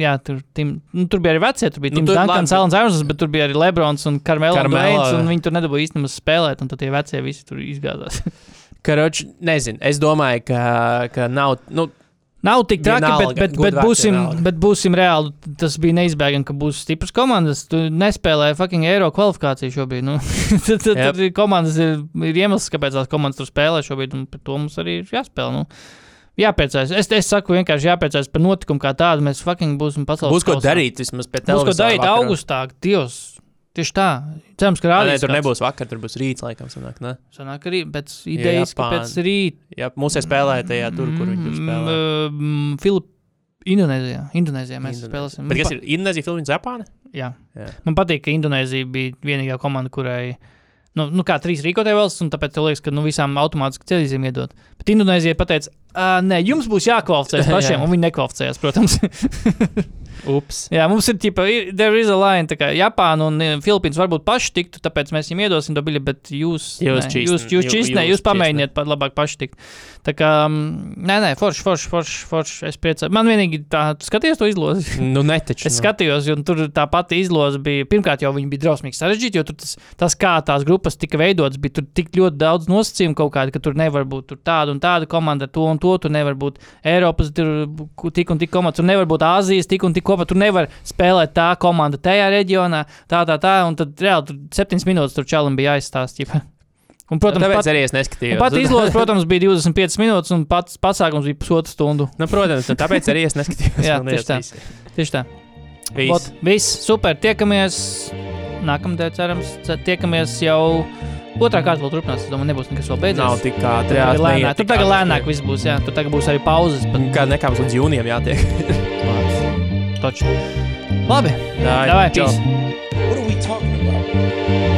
jā, tur, tim, nu, tur bija arī vecie. Tur bija Nu, labi, Alans Evansons, bet tur bija arī Lebrons un Karmela. Carmelo, Un, viņi tur nedabūja īstenībā spēlēt, un tad tie vecie visi tur izgāzās. Karoč, nezinu, es domāju, ka, ka nav. Nu, Nav tik traki, bet, Vienalga, bet, bet, vārds būsim, vienalga. bet būsim reāli. Tas bija neizbēgami, ka būs stipras komandas. Tu nespēlēji fucking eiro kvalifikāciju šobrīd. Nu. tad, tad, tad ir komandas ir, ir iemesls, kāpēc tās komandas tur spēlē šobrīd, un par to mums arī ir jāspēlē. Nu. Jāpriecājas. Es, es saku, vienkārši jāpriecājas par notikumu kā tādu. Mēs fucking būsim pasaules būs ko kausā. darīt vismaz pie Būs ko darīt vakarā. augustā. Dievs, tieši tā. Cerams, ka Nē, rādīs. tur kāds. nebūs vakar, tur būs rīts, laikam, sanāk, ne? Sanāk arī pēc idejas, ka Japāna. pēc rīt. Jā, mūsu spēlēja tajā tur, kur viņi spēlē. Mm, Filip, Indonēzijā. Indonēzijā mēs Indonēzija. spēlēsim. Bet kas ir Indonēzija, Filipīnas, Japāna? Jā. Jā. Man patīk, ka Indonēzija bija vienīgā komanda, kurai. Nu, nu kā trīs rīkotāji valsts, un tāpēc liekas, ka nu, visām automātiski ceļiem iedot. Bet Indonēzija pateica, nē, jums būs jākvalificējas pašiem, Jā. un viņi nekvalificējās, protams. Ups. Jā, mums ir tipa, there is a line, tā kā Japāna un eh, Filipīnas varbūt paši tiktu, tāpēc mēs viņiem iedosim to biļeti, bet jūs, Jūs čīsni- jūs, jūs, jū- čīsnē, jūs jūs pamēģiniet pat labāk paši tikt. Tā kā, mm, nē, nē, forši, forši, forši, forši, es priecājos. Man vienīgi tā, tu skaties to izlozi. Nu, netaču. Es skatījos, un tur tā pati izloze bija. Pirmkārt, jau viņi bija drausmīgi sarežģīti, jo tur tas, tas kā tās grupas tika veidotas, bija tur tik ļoti daudz nosacījumu kaut kāda, ka tur nevar būt tur tāda un tāda komanda to un to. Tur nevar būt Eiropas tur tik un tik komanda, tur nevar būt Āzijas tik un tik komanda. Tur nevar spēlēt tā komanda tajā reģionā, tā, tā, tā. Un tad reāli tur septiņas minūtes tur čalam bija jāizstāsta. Un, protams, Tāpēc pat, arī es neskatījos. pat izloze, protams, bija 25 minūtes, un pats pasākums bija pusotru stundu. Nu, protams, tāpēc arī es neskatījos. Jā, tieši tā. Tieši tā. viss. Ot, viss, super. Tiekamies nākamnedēļ, cerams. Ce- Tiekamies jau otrā kārta, vēl turpinās. Es domāju, nebūs nekas vēl beidzies. Nav tik ātri. Tur jā, tagad lēnāk, tur tagad lēnāk viss būs. Jā, tur tagad būs arī pauzes. Bet... Kā nekā mums līdz jūnijam jātiek. Taču. Labi, Jā, davai, čau. peace. What are we talking about?